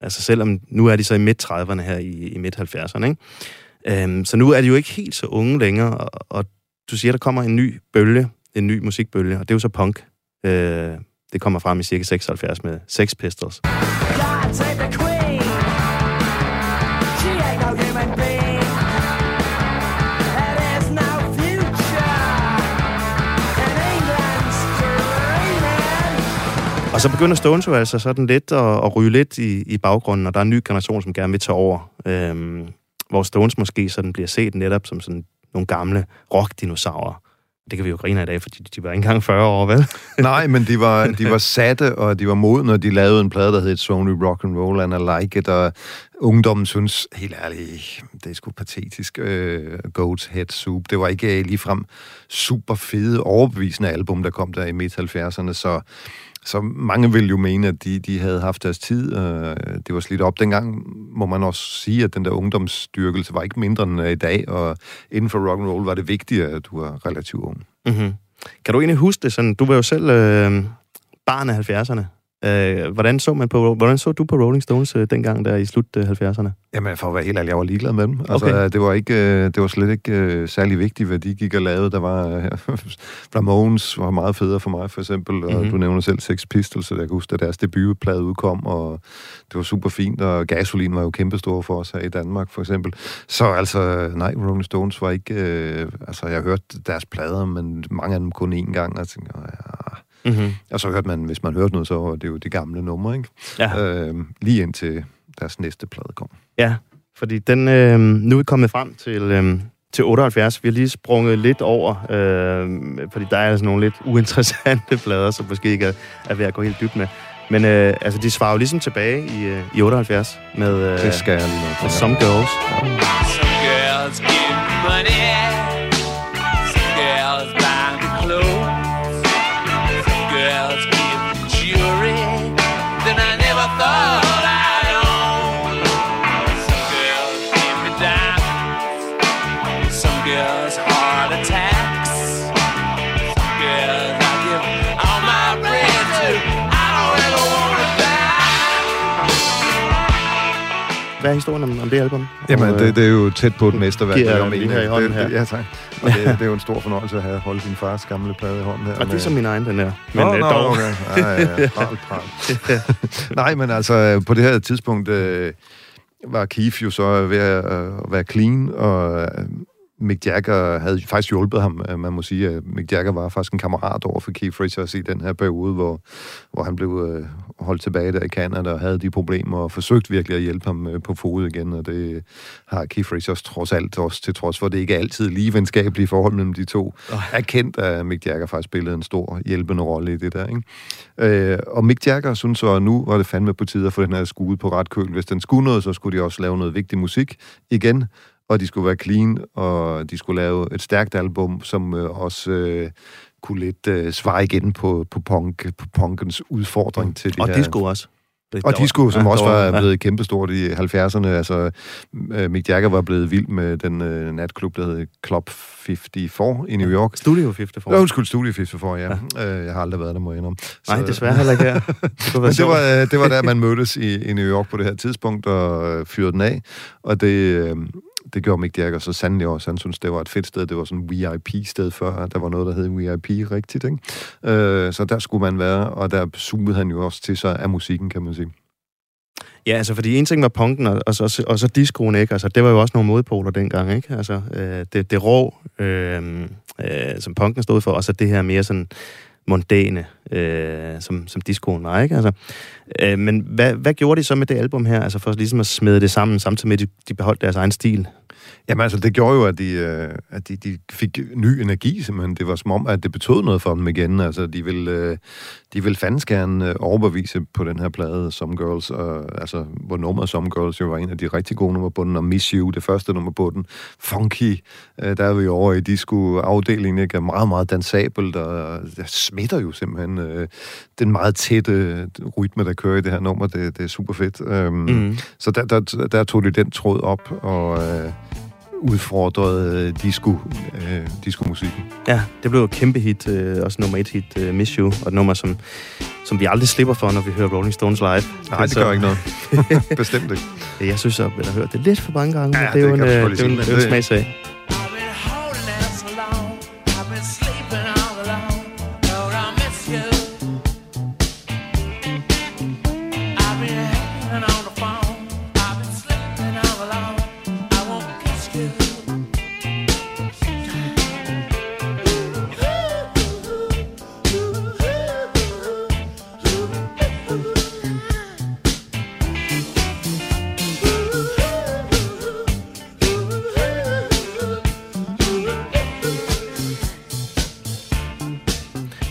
altså selvom nu er de så i midt-30'erne her i, i midt-70'erne, ikke? Øhm, så nu er de jo ikke helt så unge længere, og, og du siger, der kommer en ny bølge, en ny musikbølge, og det er jo så punk. Øh, det kommer frem i cirka 76 med Sex Pistols. God, Og så begynder Stones jo altså sådan lidt at, at ryge lidt i, i baggrunden, og der er en ny generation, som gerne vil tage over. Øhm, hvor Stones måske sådan bliver set netop som sådan nogle gamle rockdinosaurer. Det kan vi jo grine af i dag, fordi de var ikke engang 40 år, vel? Nej, men de var, de var satte, og de var modne, og de lavede en plade, der hed Sony Rock and Roll and I Like It, og ungdommen synes, helt ærligt, det er sgu patetisk, uh, Goat's Head Soup. Det var ikke ligefrem super fede, overbevisende album, der kom der i midt-70'erne, så så mange vil jo mene, at de, de havde haft deres tid, og det var slidt op. Dengang må man også sige, at den der ungdomsstyrkelse var ikke mindre end i dag, og inden for rock and roll var det vigtigt, at du var relativt ung. Mm-hmm. Kan du egentlig huske det sådan? Du var jo selv øh, barn af 70'erne. Øh, hvordan, så man på, hvordan så du på Rolling Stones øh, dengang der i slut øh, 70'erne? Jamen, for at være helt ærlig, jeg var ligeglad med dem. Altså, okay. det, var ikke, øh, det var slet ikke øh, særlig vigtigt, hvad de gik og lavede. Der var øh, Ramones var meget federe for mig, for eksempel. Og mm-hmm. du nævner selv Sex Pistols, så jeg kan huske, at deres debutplade udkom, og det var super fint, og gasolin var jo kæmpestor for os her i Danmark, for eksempel. Så altså, nej, Rolling Stones var ikke... Øh, altså, jeg hørte deres plader, men mange af dem kun én gang, og jeg tænkte, ja, Mm-hmm. Og så hørte man, hvis man hørte noget, så var det jo det gamle nummer, ikke? Ja. Øh, lige indtil deres næste plade kom. Ja, fordi den, øh, nu er vi kommet frem til, øh, til 78. Vi har lige sprunget lidt over, øh, fordi der er altså nogle lidt uinteressante plader, som måske ikke er, er ved at gå helt dybt med. Men øh, altså, de svarer jo ligesom tilbage i, øh, i 78 med, øh, det skal jeg lige med Some Girls. Some girls give money Hvad er historien om, om det album? Jamen, og, det, det er jo tæt på et mesterværk. Giver jeg lige her i hånden her. Ja, tak. Og det, det er jo en stor fornøjelse at have holdt din fars gamle plade i hånden her. Og det er som min egen, den her. Men oh, øh, no, dog. Okay. Ja, ja, ja. Pral, pral. Nej, men altså, på det her tidspunkt øh, var Keith jo så ved at øh, være clean, og øh, Mick Jagger havde faktisk hjulpet ham. Øh, man må sige, at Mick Jagger var faktisk en kammerat over for Keith Richards i den her periode, hvor, hvor han blev øh, holdt tilbage der i Canada og havde de problemer og forsøgt virkelig at hjælpe ham øh, på fod igen. Og det har Keith Richards trods alt også, til trods for, det ikke er altid lige venskabelige forhold mellem de to, oh. erkendt, at Mick Jagger faktisk spillede en stor hjælpende rolle i det der. Ikke? Øh, og Mick Jagger synes så, at nu var det fandme på tide at få den her skude på ret køl. Hvis den skulle noget, så skulle de også lave noget vigtig musik igen og de skulle være clean, og de skulle lave et stærkt album, som øh, også øh, kunne lidt øh, svare igen på, på, punk, på punkens udfordring til de og her... Disco også. Det og disco, som ja, også var blevet ja. kæmpestort i 70'erne. Altså, øh, Mick Jagger var blevet vild med den uh, natklub, der hed Club 54 i New York. Studio 54. Ja, undskyld, Studio 54, ja. ja. Uh, jeg har aldrig været der, må jeg indrømme. Så, Nej, desværre heller ikke her. Det, Men det, var, det var der, man mødtes i, i New York på det her tidspunkt og fyrede den af. Og det, det gjorde Mick Jagger så sandelig også. Han synes, det var et fedt sted. Det var sådan VIP-sted før. Der var noget, der hed VIP rigtigt, ikke? Øh, så der skulle man være, og der zoomede han jo også til sig af musikken, kan man sige. Ja, altså, fordi en ting var punken, og, og, så, og så discoen, ikke? Altså, det var jo også nogle modpoler dengang, ikke? Altså, øh, det, det rå, øh, øh, som punken stod for, og så det her mere sådan mondæne, øh, som, som discoen var, ikke? Altså, øh, men hvad, hvad gjorde de så med det album her, altså for ligesom at smide det sammen, samtidig med, at de, de beholdt deres egen stil? Jamen altså, det gjorde jo, at de, øh, at de, de fik ny energi, simpelthen. Det var som om, at det betød noget for dem igen. Altså, de ville, øh, de ville fandens gerne øh, overbevise på den her plade, Some Girls, og, altså, hvor nummeret Some Girls jo var en af de rigtig gode nummer på den, og Miss You, det første nummer på den. Funky, øh, der er vi over i disco-afdelingen, ikke? Meget, meget dansabelt, og og smitter jo simpelthen den meget tætte rytme, der kører i det her nummer. Det, det er super fedt. Øhm, mm. Så der, der, der tog de den tråd op, og udfordrede disco, øh, disco-musikken. Ja, det blev et kæmpe hit, øh, også nummer et hit, øh, Miss You, og et nummer, som, som vi aldrig slipper for, når vi hører Rolling Stones live. Nej, det, det gør ikke noget. Bestemt ikke. Jeg synes, at jeg har hørt det lidt for mange gange. Ja, det, det er jo en, øh, er en, en smagsag.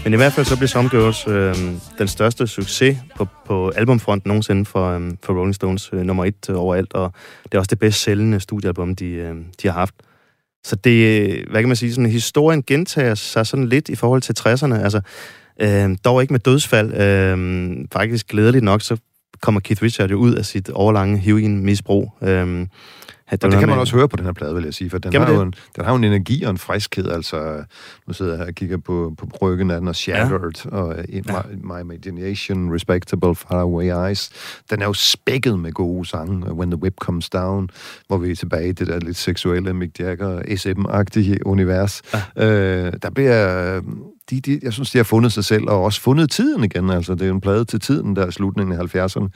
Men i hvert fald så blev Some Girls øh, den største succes på, på albumfronten nogensinde for, øh, for Rolling Stones. Øh, nummer et øh, overalt, og det er også det bedst sælgende studiealbum, de, øh, de har haft. Så det, øh, hvad kan man sige, sådan historien gentager sig sådan lidt i forhold til 60'erne. Altså, øh, dog ikke med dødsfald. Øh, faktisk glædeligt nok, så kommer Keith Richards jo ud af sit overlange heroin-misbrug. Øhm, og det kan man også høre på den her plade, vil jeg sige, for den, har jo, en, den har jo en energi og en friskhed, altså, nu sidder jeg her og kigger på, på bryggen af den, og Shattered, ja. og ja. my, my Imagination, Respectable, Far Away Eyes. Den er jo spækket med gode sange, When the Whip Comes Down, hvor vi er tilbage i det der lidt seksuelle Mick Jagger, SM-agtige univers. Ja. Øh, der bliver de, de, jeg synes, de har fundet sig selv, og også fundet tiden igen. Altså, det er en plade til tiden, der er slutningen af 70'erne,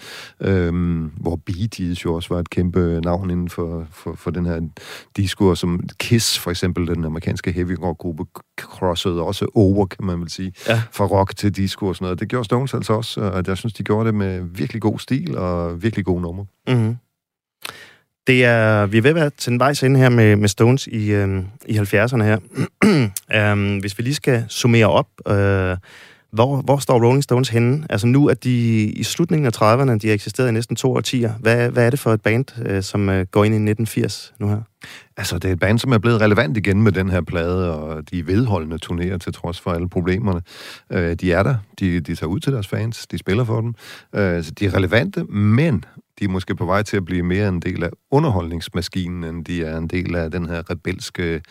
øhm, hvor Bee Gees jo også var et kæmpe navn inden for, for, for den her disco, som Kiss, for eksempel, den amerikanske heavy rock gruppe, crossede også over, kan man vel sige, ja. fra rock til disco og sådan noget. Det gjorde Stones altså også, og jeg synes, de gjorde det med virkelig god stil og virkelig god nummer. Mm-hmm. Det er, vi er ved at være til en vejs inde her med, med Stones i, øh, i 70'erne her. um, hvis vi lige skal summere op, øh, hvor, hvor står Rolling Stones henne? Altså nu er de i slutningen af 30'erne, de har eksisteret i næsten to årtier. Hvad, hvad er det for et band, øh, som øh, går ind i 1980 nu her? Altså, det er et band, som er blevet relevant igen med den her plade, og de vedholdende turnerer til trods for alle problemerne. Øh, de er der. De, de tager ud til deres fans. De spiller for dem. Øh, så de er relevante, men de er måske på vej til at blive mere en del af underholdningsmaskinen, end de er en del af den her rebelske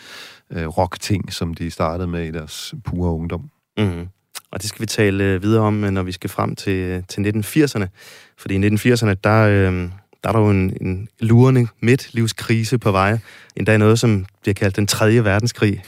øh, rock-ting, som de startede med i deres pure ungdom. Mm. Og det skal vi tale øh, videre om, når vi skal frem til, til 1980'erne. Fordi i 1980'erne, der, øh, der er der jo en, en lurende midtlivskrise på vej. Endda noget, som bliver kaldt den tredje verdenskrig.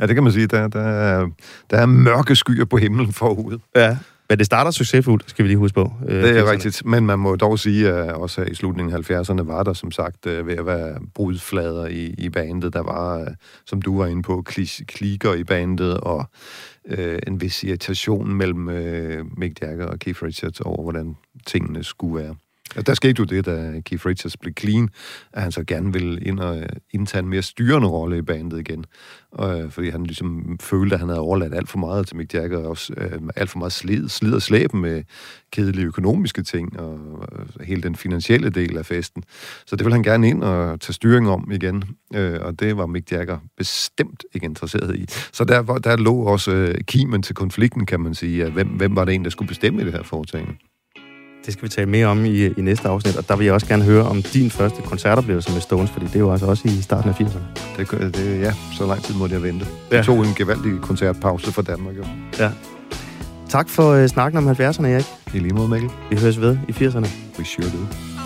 ja, det kan man sige. Der, der, er, der er mørke skyer på himlen forud. Ja, men det starter succesfuldt, skal vi lige huske på. Øh, det er rigtigt, men man må dog sige, at også i slutningen af 70'erne var der som sagt øh, ved at være brudflader i, i bandet. Der var, øh, som du var inde på, klikker i bandet, og øh, en vis irritation mellem øh, Mick Jagger og Keith Richards over, hvordan tingene skulle være. Og der skete jo det, da Keith Richards blev clean, at han så gerne ville ind og øh, indtage en mere styrende rolle i bandet igen. Og, øh, fordi han ligesom følte, at han havde overladt alt for meget til Mick Jagger, og også øh, alt for meget slid, slid og slæb med kedelige økonomiske ting, og og hele den finansielle del af festen. Så det ville han gerne ind og tage styring om igen, øh, og det var Mick Jagger bestemt ikke interesseret i. Så der, der lå også øh, kimen til konflikten, kan man sige, at hvem, hvem var det en, der skulle bestemme i det her foretagende. Det skal vi tale mere om i, i næste afsnit, og der vil jeg også gerne høre om din første koncertoplevelse med Stones, fordi det er jo altså også i starten af 80'erne. Det, det, ja, så lang tid måtte jeg vente. Ja. Det tog en gevaldig koncertpause for Danmark. Jo. Ja. Tak for uh, snakken om 70'erne, Erik. I lige måde, Mikkel. Vi høres ved i 80'erne. We sure do.